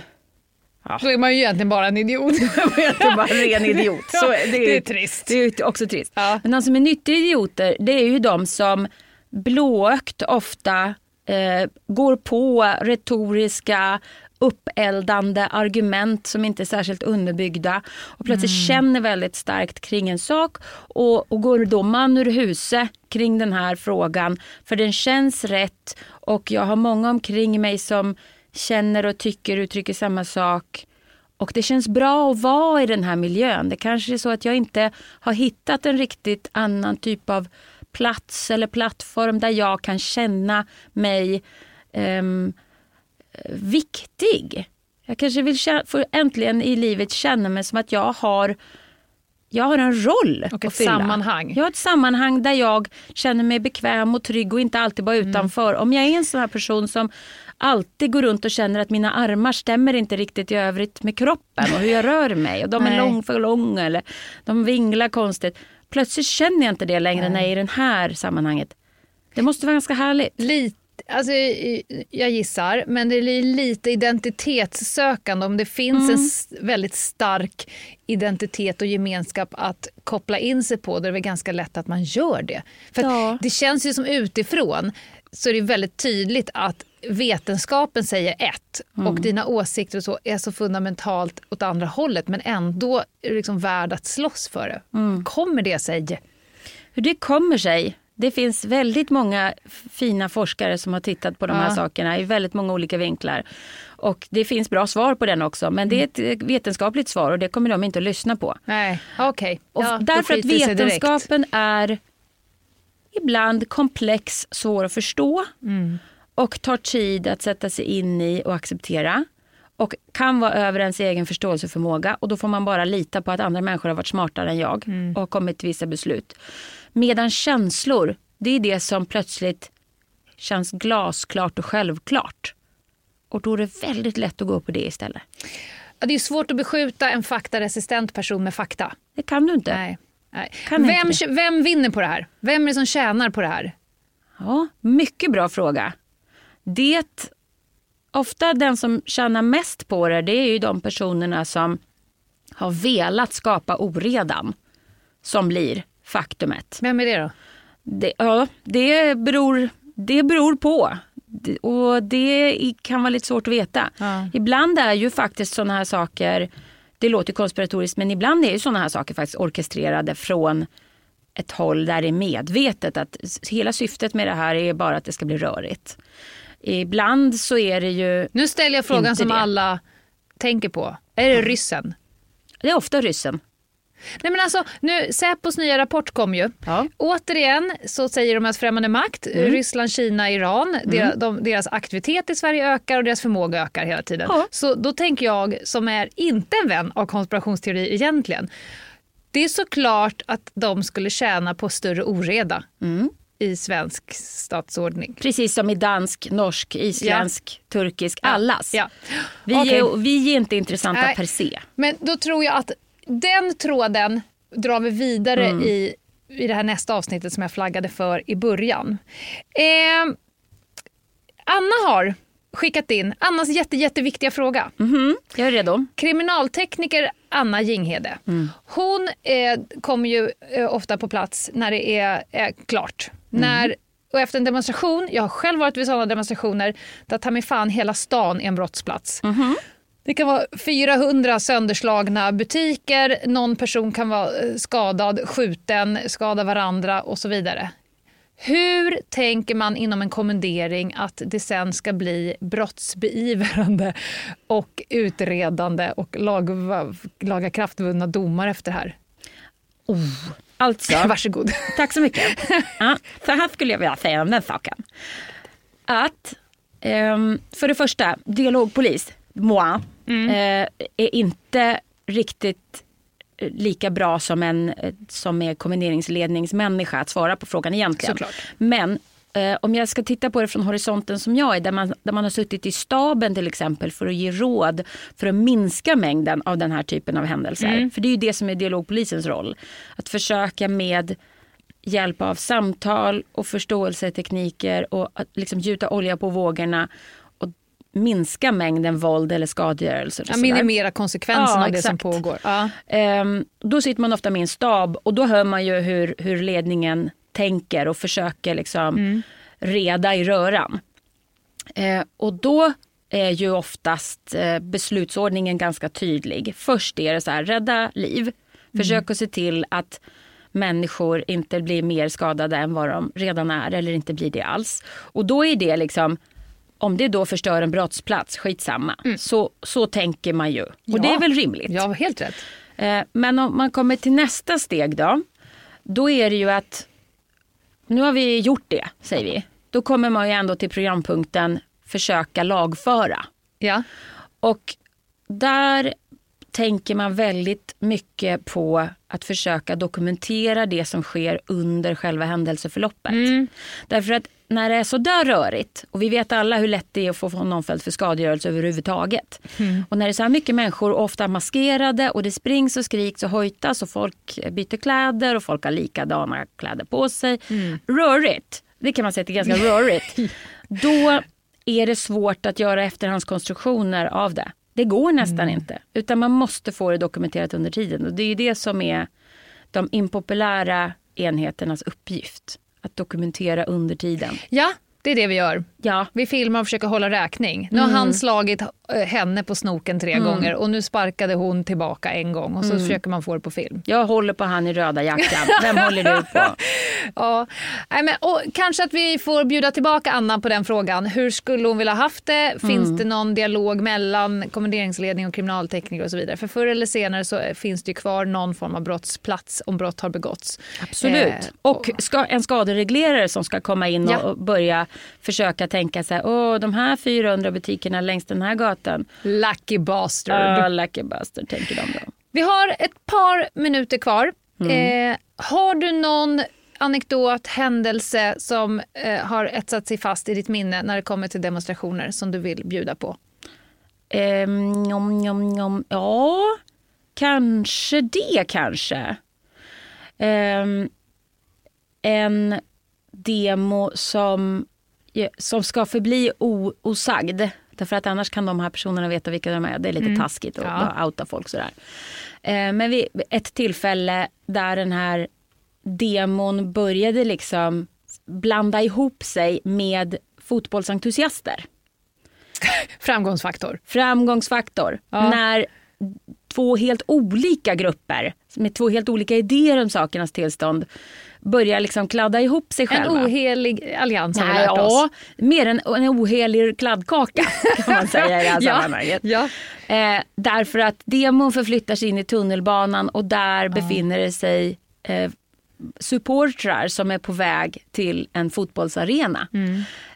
är Då är man ju egentligen bara en idiot. man bara en ren idiot. Så det, det är trist. Det är också trist. Ja. Men de som är nyttiga idioter det är ju de som blåögt ofta eh, går på retoriska uppeldande argument som inte är särskilt underbyggda och plötsligt Mm. känner väldigt starkt kring en sak och, och går då man ur huse kring den här frågan för den känns rätt och jag har många omkring mig som känner och tycker uttrycker samma sak och det känns bra att vara i den här miljön. Det kanske är så att jag inte har hittat en riktigt annan typ av plats eller plattform där jag kan känna mig ehm, viktig. Jag kanske vill få äntligen i livet känna mig som att jag har jag har en roll Och ett sammanhang. Jag har ett sammanhang där jag känner mig bekväm och trygg och inte alltid bara utanför. Om jag är en sån här person som alltid går runt och känner att mina armar stämmer inte riktigt i övrigt med kroppen och hur jag rör mig och de är lång för långa eller de vinglar konstigt. Plötsligt känner jag inte det längre när jag är i det här sammanhanget. Det måste vara ganska härligt. Lite, alltså, jag gissar, men det är lite identitetssökande. Om det finns en s- väldigt stark identitet och gemenskap att koppla in sig på, då är det väl ganska lätt att man gör det. För Ja. Det känns ju som utifrån så är det väldigt tydligt att vetenskapen säger ett och dina åsikter och så är så fundamentalt åt andra hållet men ändå är du liksom värd att slåss för det. Kommer det sig? Hur det kommer sig, Det finns väldigt många fina forskare som har tittat på de här Ja. sakerna i väldigt många olika vinklar. Och det finns bra svar på den också, men det är ett eh, vetenskapligt svar och det kommer de inte att lyssna på. Nej, okej. Och Ja, därför att vetenskapen är ibland komplex, svår att förstå Mm. och tar tid att sätta sig in i och acceptera och kan vara över ens egen förståelseförmåga och då får man bara lita på att andra människor har varit smartare än jag Mm. och har kommit till vissa beslut. Medan känslor, det är det som plötsligt känns glasklart och självklart. Och då är det väldigt lätt att gå på det istället. Ja, det är svårt att beskjuta en faktaresistent person med fakta. Det kan du inte. Nej. Vem, vem vinner på det här? Vem är det som tjänar på det här? Ja, mycket bra fråga. Det, ofta den som tjänar mest på det, det är ju de personerna som har velat skapa oredan som blir faktumet. Vem är det då? Det, ja, det, beror, det beror på. Och det kan vara lite svårt att veta. Ja. Ibland är ju faktiskt sådana här saker, det låter konspiratoriskt, men ibland är ju sådana här saker faktiskt orkestrerade från ett håll där det är medvetet att hela syftet med det här är bara att det ska bli rörigt. Ibland så är det ju, Nu ställer jag frågan som det. alla tänker på. Är det ryssen? det är ofta ryssen. Nej men alltså, nu, Säpos nya rapport kom ju. Ja. Återigen så säger de att främmande makt, Mm. Ryssland, Kina, Iran, deras, de, deras aktivitet i Sverige ökar och deras förmåga ökar hela tiden. Ja. Så då tänker jag, som är inte en vän av konspirationsteorier egentligen, det är såklart att de skulle tjäna på större oreda Mm. i svensk statsordning. Precis som i dansk, norsk, isländsk, turkisk, allas. Ja. Vi, Okej. är, vi är inte intressanta Nej. per se. Men då tror jag att den tråden drar vi vidare i, i det här nästa avsnittet som jag flaggade för i början. Eh, Anna har skickat in Annas jätte, jätteviktiga fråga. Mhm, jag är redo. Kriminaltekniker Anna Jinghede. Hon eh, kommer ju eh, ofta på plats när det är, är klart. När, och efter en demonstration, jag har själv varit vid sådana demonstrationer, där tar mig fan hela stan är en brottsplats. Det kan vara 400 sönderslagna butiker, någon person kan vara eh, skadad, skjuten, skada varandra och så vidare. Hur tänker man inom en kommendering att det sen ska bli brottsbeivrande och utredande och lag, laga kraftvunna domar efter det här? Alltså, Varsågod. tack så mycket. Ja, så här skulle jag vilja säga om den saken. Att, ehm, för det första, dialogpolis, moi, eh, är inte riktigt eh, lika bra som en eh, som är kommenderingsledningsmänniska att svara på frågan egentligen. Såklart. Men eh, om jag ska titta på det från horisonten som jag är, där man, där man har suttit i staben till exempel för att ge råd för att minska mängden av den här typen av händelser. För det är ju det som är dialogpolisens roll. Att försöka med hjälp av samtal och förståelsetekniker och att liksom gjuta olja på vågorna minska mängden våld eller skadegörelse. Ja, minimera konsekvenserna Ja, av det som pågår. Ja. Ehm, då sitter man ofta med en stab och då hör man ju hur, hur ledningen tänker och försöker liksom reda i röran. Eh, och då är ju oftast eh, beslutsordningen ganska tydlig. Först är det så här, rädda liv. Försök att se till att människor inte blir mer skadade än vad de redan är eller inte blir det alls. Och då är det liksom, om det då förstör en brottsplats, skitsamma. Så, så tänker man ju. Och det Ja. är väl rimligt. ja, helt rätt. Eh, Men om man kommer till nästa steg då. Då är det ju att nu har vi gjort det, säger vi. Då kommer man ju ändå till programpunkten försöka lagföra. Ja. Och där tänker man väldigt mycket på att försöka dokumentera det som sker under själva händelseförloppet. Därför att när det är så där rörigt och vi vet alla hur lätt det är att få någon fälld för skadegörelse överhuvudtaget. Och när det är så här mycket människor, ofta maskerade och det springs och skriks och hojtas och folk byter kläder och folk har likadana kläder på sig. Rörigt, det kan man säga att det är ganska rörigt. Då är det svårt att göra efterhandskonstruktioner av det. Det går nästan inte. Utan man måste få det dokumenterat under tiden. Och det är ju det som är de impopulära enheternas uppgift. Att dokumentera under tiden. ja, det är det vi gör. Ja, Vi filmar och försöker hålla räkning. Nu har han slagit eh, henne på snoken tre gånger och nu sparkade hon tillbaka en gång och så försöker man få det på film. jag håller på han i röda jackan. Vem håller du på? Ja, Nej, men, och kanske att vi får bjuda tillbaka Anna på den frågan. Hur skulle hon vilja haft det? Finns Mm. det någon dialog mellan kommenderingsledning och kriminaltekniker och så vidare? För förr eller senare så finns det ju kvar någon form av brottsplats om brott har begåtts. Absolut. Eh, och ska, en skadereglerare som ska komma in Ja. och, och börja försöka tänka så här, åh de här 400 butikerna längs den här gatan. Lucky bastard. Uh, lucky bastard tänker de då. Vi har ett par minuter kvar. Mm. Eh, har du någon anekdot, händelse som eh, har etsat sig fast i ditt minne när det kommer till demonstrationer som du vill bjuda på? Ehm, njom, njom, njom. Ja, kanske det kanske. Ehm, en demo som, som ska förbli osagd. Därför att annars kan de här personerna veta vilka de är. Det är lite taskigt att ja. outa folk sådär. Eh, men vid ett tillfälle där den här demon började liksom blanda ihop sig med fotbollsentusiaster. Framgångsfaktor. Framgångsfaktor. Ja. När två helt olika grupper med två helt olika idéer om sakernas tillstånd börjar liksom kladda ihop sig En själva. ohelig allians har vi Nej, lärt oss. ja, mer en, en ohelig kladdkaka kan man säga i det här sammanhanget. ja. Eh, därför att demon förflyttar sig in i tunnelbanan och där befinner det sig eh, supportrar som är på väg till en fotbollsarena.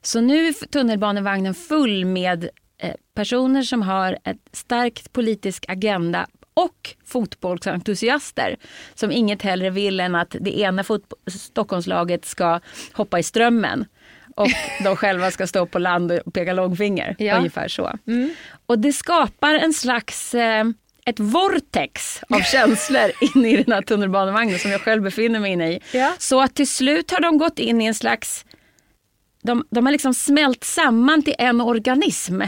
Så nu är tunnelbanevagnen full med eh, personer som har ett starkt politisk agenda och fotbollsentusiaster som inget hellre vill än att det ena Stockholmslaget ska hoppa i strömmen och de själva ska stå på land och peka långfinger. Ja. Ungefär så. Och det skapar en slags eh, ett vortex av känslor inne i den här tunnelbanevagnen som jag själv befinner mig inne i. Ja. Så att till slut har de gått in i en slags, de, de har liksom smält samman till en organism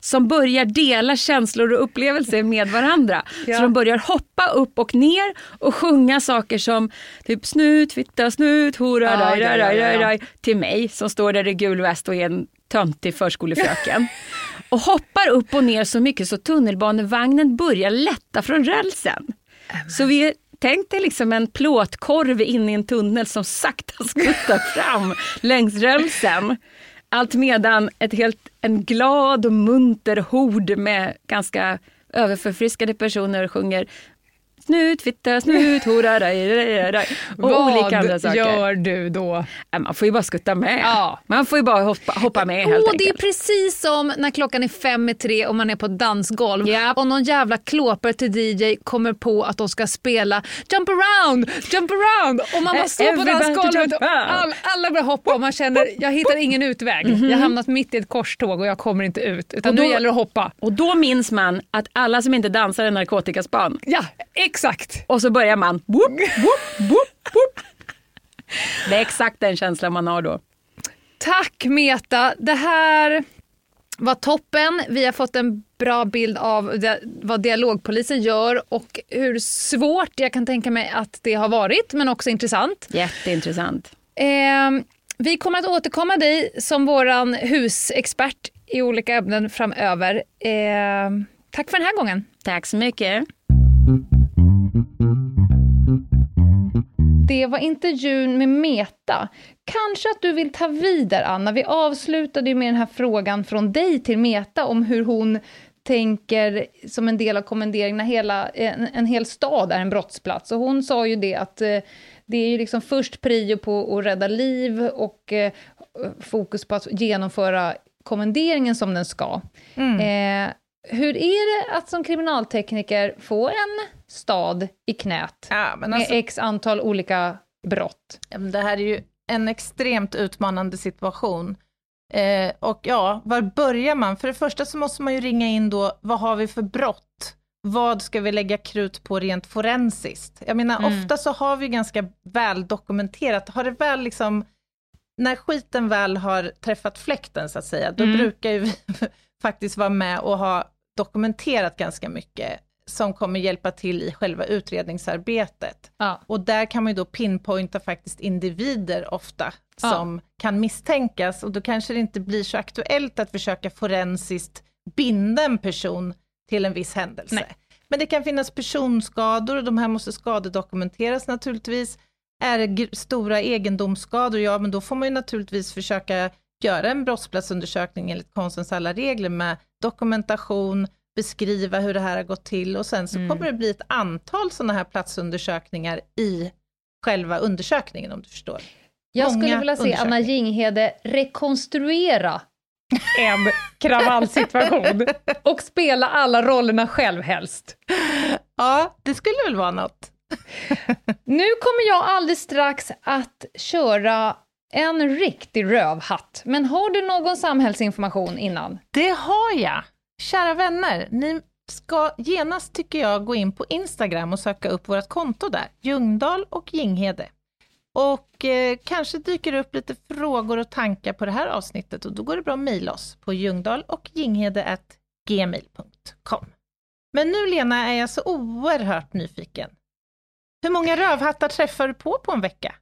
som börjar dela känslor och upplevelser med varandra. Ja. Så de börjar hoppa upp och ner och sjunga saker som typ snut, fitta, snut, hora, Ja, raj, raj, raj, raj, raj, till mig som står där i gul väst och är en töntig förskolefröken. och hoppar upp och ner så mycket så tunnelbanevagnen börjar lätta från rälsen. Så vi tänkte liksom en plåtkorv in i en tunnel som sakta skuttar fram längs rälsen. Allt medan ett helt, en glad och munter hord med ganska överförfriskade personer sjunger snut, fitta, snut, hora, raj, raj, raj, och olika andra saker. gör du då? Man får ju bara skutta med. Ja. Man får ju bara hoppa, hoppa med helt Åh, det är precis som när klockan är fem i tre och man är på ett dansgolv Japp. och någon jävla klåpare till DJ kommer på att de ska spela Jump around, jump around och man bara står på dansgolvet och all, alla börjar hoppa och man känner jag hittar ingen utväg. Jag har hamnat mitt i ett korståg och jag kommer inte ut utan Och då- nu gäller det att hoppa. Och då minns man att alla som inte dansar är narkotikaspan. Ja, exakt. Och så börjar man. Whoop, whoop, whoop, whoop. Det är exakt den känslan man har då. Tack Meta. Det här var toppen. Vi har fått en bra bild av vad dialogpolisen gör och hur svårt jag kan tänka mig att det har varit, men också intressant. Jätteintressant. Eh, vi kommer att återkomma dig som våran husexpert i olika ämnen framöver. Eh, tack för den här gången. Tack så mycket. Det var intervjun med Meta. Kanske att du vill ta vidare, Anna. Vi avslutade ju med den här frågan från dig till Meta om hur hon tänker som en del av kommenderingen när hela, en, en hel stad är en brottsplats. Och hon sa ju det att eh, det är ju liksom först prio på att rädda liv och eh, fokus på att genomföra kommenderingen som den ska. Eh, hur är det att som kriminaltekniker få en stad i knät Ja, men med alltså, x antal olika brott? Det här är ju en extremt utmanande situation. Eh, och ja, var börjar man? För det första så måste man ju ringa in då, vad har vi för brott? Vad ska vi lägga krut på rent forensiskt? Jag menar, Mm. ofta så har vi ganska väl dokumenterat, har det väl liksom, när skiten väl har träffat fläkten så att säga, då Mm. brukar ju vi faktiskt vara med och ha dokumenterat ganska mycket som kommer hjälpa till i själva utredningsarbetet. Ja. Och där kan man ju då pinpointa faktiskt individer ofta Ja. som kan misstänkas och då kanske det inte blir så aktuellt att försöka forensiskt binda en person till en viss händelse. Nej. Men det kan finnas personskador och de här måste skadedokumenteras naturligtvis. är det stora egendomsskador, ja men då får man ju naturligtvis försöka göra en brottsplatsundersökning enligt konstens alla regler med dokumentation, beskriva hur det här har gått till och sen så Mm. kommer det bli ett antal sådana här platsundersökningar i själva undersökningen om du förstår. Jag Många skulle vilja se Anna. Jinghede rekonstruera en kravallsituation och spela alla rollerna själv helst. Ja, det skulle väl vara något. Nu kommer jag alldeles strax att köra en riktig rövhatt. Men har du någon samhällsinformation innan? Det har jag. Kära vänner, ni ska genast tycker jag gå in på Instagram och söka upp vårt konto där, Ljungdahl och Ginghede. Och eh, kanske dyker det upp lite frågor och tankar på det här avsnittet och då går det bra att mejla oss på ljungdahl och gmail.com. Men nu Lena är jag så oerhört nyfiken. Hur många rövhattar träffar du på på en vecka?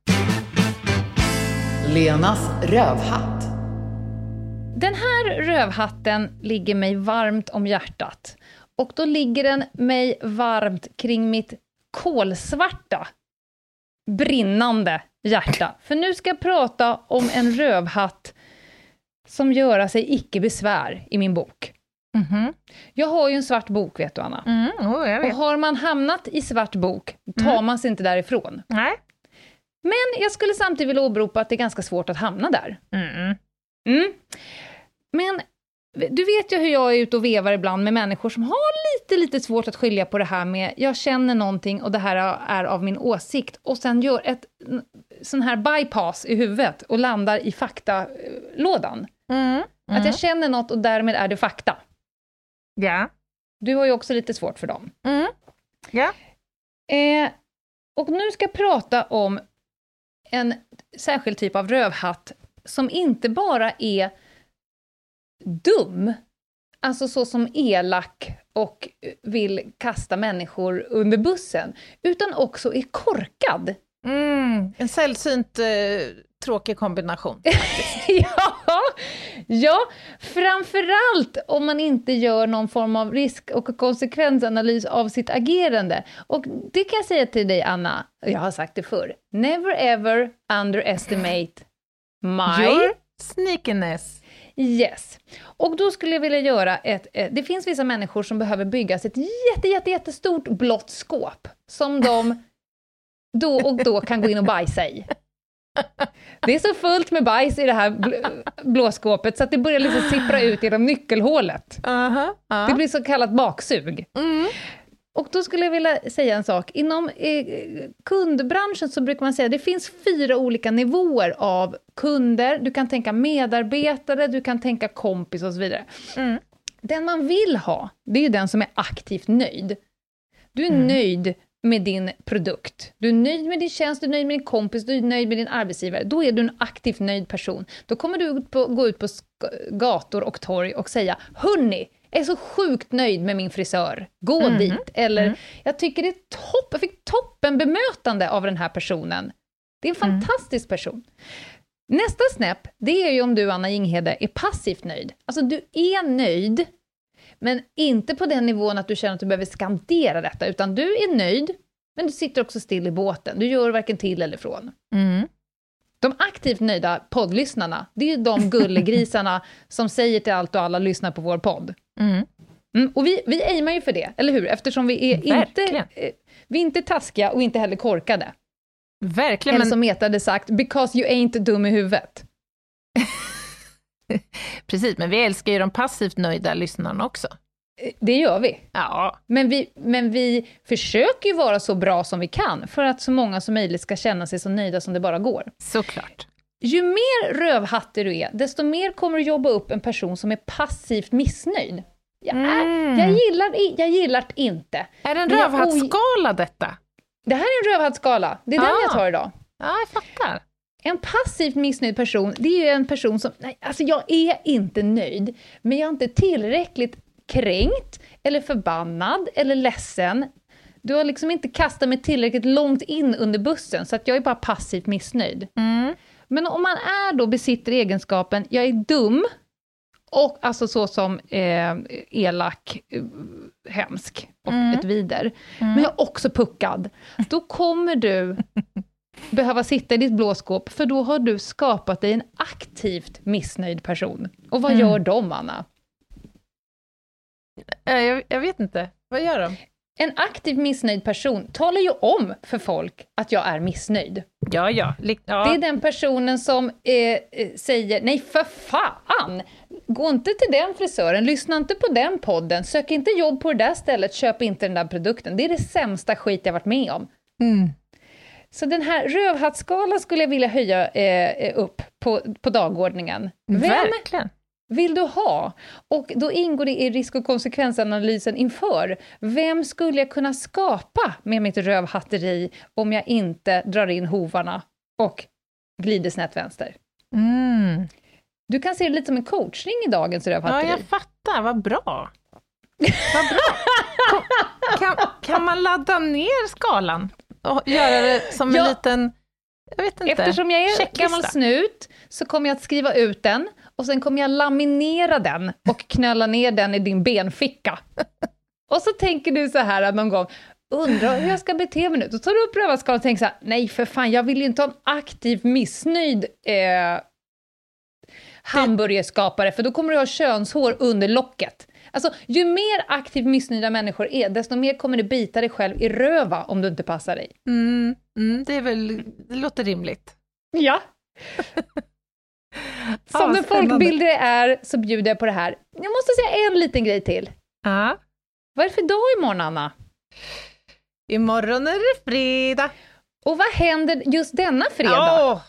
Lenas rövhatt. Den här rövhatten ligger mig varmt om hjärtat. Och då ligger den mig varmt kring mitt kolsvarta, brinnande hjärta. För nu ska jag prata om en rövhatt som göra sig icke besvär i min bok. Mhm. Jag har ju en svart bok, vet du Anna. Mm, oh, Och har man hamnat i svart bok tar man sig inte därifrån. Nej. Men jag skulle samtidigt vilja åberopa att det är ganska svårt att hamna där. Mm. Mm. Men du vet ju hur jag är ute och vevar ibland med människor som har lite, lite svårt att skilja på det här med jag känner någonting och det här är av min åsikt och sen gör ett sån här bypass i huvudet och landar i faktalådan. Mm. Att jag känner något och därmed är det fakta. Ja. Du har ju också lite svårt för dem. Mm. Ja. Eh, och nu ska jag prata om en särskild typ av rövhatt som inte bara är dum, alltså så som elak och vill kasta människor under bussen, utan också är korkad. Mm. En sällsynt eh, tråkig kombination. ja, ja, framförallt om man inte gör någon form av risk och konsekvensanalys av sitt agerande. Och det kan jag säga till dig, Anna, jag har sagt det förr, never ever underestimate my... Your sneakiness. Yes. Och då skulle jag vilja göra ett... eh, Det finns vissa människor som behöver bygga sig ett jätte, jätte, jättestort blått skåp som de då och då kan gå in och bajsa i. Det är så fullt med bajs i det här bl- blåskåpet så att det börjar liksom sippra ut genom nyckelhålet. Uh-huh. Det blir så kallat baksug. Mm. Och då skulle jag vilja säga en sak. Inom eh, kundbranschen så brukar man säga att det finns fyra olika nivåer av kunder. Du kan tänka medarbetare, du kan tänka kompis och så vidare. Mm. Den man vill ha, det är ju den som är aktivt nöjd. Du är nöjd med din produkt. Du är nöjd med din tjänst, du är nöjd med din kompis, du är nöjd med din arbetsgivare. Då är du en aktivt nöjd person. Då kommer du ut på, gå ut på gator och torg och säga Hörni, jag är så sjukt nöjd med min frisör. Gå dit. Eller, jag tycker det är topp, jag fick toppen bemötande av den här personen. Det är en fantastisk person. Nästa snäpp, det är ju om du, Anna Jinghede, är passivt nöjd. Alltså, du är nöjd, men inte på den nivån att du känner att du behöver skandera detta, utan du är nöjd, men du sitter också still i båten. Du gör varken till eller från. Mm. De aktivt nöjda poddlyssnarna, det är ju de gullegrisarna som säger till allt och alla, lyssna på vår podd. Mm. Mm, och vi, vi aimar ju för det, eller hur? Eftersom vi är, inte, Verkligen. eh, vi är inte taskiga och inte heller korkade. Verkligen, Eller som Meta hade sagt, because you ain't dum i huvudet. precis, men vi älskar ju de passivt nöjda lyssnarna också. Eh, Det gör vi. Ja, Men vi, men vi försöker ju vara så bra som vi kan, för att så många som möjligt ska känna sig så nöjda som det bara går. såklart. Ju mer rövhattig du är, desto mer kommer du jobba upp en person som är passivt missnöjd. Jag, är, Mm. jag, gillar, jag gillar inte. Är det en rövhattsskala detta? Det här är en rövhattsskala, det är den Ah. jag tar idag. Ja, jag fattar. En passivt missnöjd person, det är ju en person som, nej, alltså jag är inte nöjd, men jag är inte tillräckligt kränkt, eller förbannad, eller ledsen. Du har liksom inte kastat mig tillräckligt långt in under bussen, så att jag är bara passivt missnöjd. Mm. Men om man är då besitter egenskapen, jag är dum, och alltså så som eh, elak, eh, hemsk och Mm. ett vider, men jag är också puckad, då kommer du behöva sitta i ditt blå skåp, för då har du skapat dig en aktivt missnöjd person. Och vad Mm. gör de, Anna? Eh, Jag, jag vet inte, vad gör de? En aktiv missnöjd person talar ju om för folk att jag är missnöjd. Ja, ja. Ja. Det är den personen som eh, eh, säger nej för fan, gå inte till den frisören, lyssna inte på den podden, sök inte jobb på det där stället, köp inte den där produkten. Det är det sämsta skit jag varit med om. Mm. Så den här rövhattskalan skulle jag vilja höja eh, eh, upp på, på dagordningen. Vem Verkligen. Vill du ha? Och då ingår det i risk och konsekvensanalysen inför. Vem skulle jag kunna skapa med mitt rövhatteri om jag inte drar in hovarna och glider snett vänster? Mm. Du kan se det lite som en coachning i dagens Ja, rövhatteri. jag fattar. Vad bra. Vad bra. Kan, kan man ladda ner skalan och göra det som en Ja. liten... Jag vet inte. Eftersom jag är Checklista. gammal snut så kommer jag att skriva ut den och sen kommer jag laminera den och knöla ner den i din benficka. Och så tänker du så här någon gång, undrar hur jag ska bete mig nu. Då tar du upp rövarskalan och tänker så här, nej för fan, jag vill ju inte ha en aktiv missnöjd eh, hamburgerskapare, för då kommer du ha könshår under locket. Alltså, ju mer aktivt missnöjda människor är, desto mer kommer det bita dig själv i röva om du inte passar dig. Mm, mm, det, är väl, det låter rimligt. Ja. Som den folkbild det är så bjuder jag på det här. Jag måste säga en liten grej till. Ja. Vad är det för dag imorgon, Anna? Imorgon är det fredag. Och vad händer just denna fredag? Åh,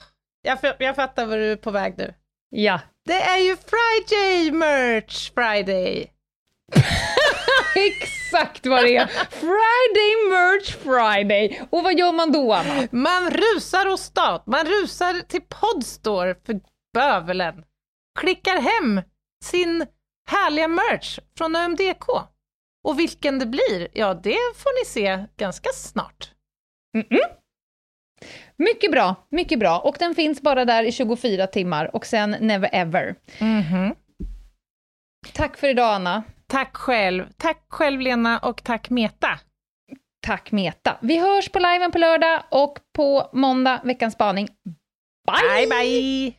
jag, jag fattar var du är på väg nu. Ja, Det är ju Friday Merch Friday. exakt vad det är. Friday Merch Friday. Och vad gör man då, Anna? Man rusar åstad, man rusar till Podstore för bövelen. Klickar hem sin härliga merch från ÖMDK. Och vilken det blir, ja det får ni se ganska snart. Mycket bra, mycket bra. Och den finns bara där i 24 timmar och sen never ever. Mhm. Tack för idag, Anna. Tack själv. Tack själv Lena och tack Meta. Tack Meta. Vi hörs på liven på lördag och på måndag, veckans spaning. Bye! Bye bye!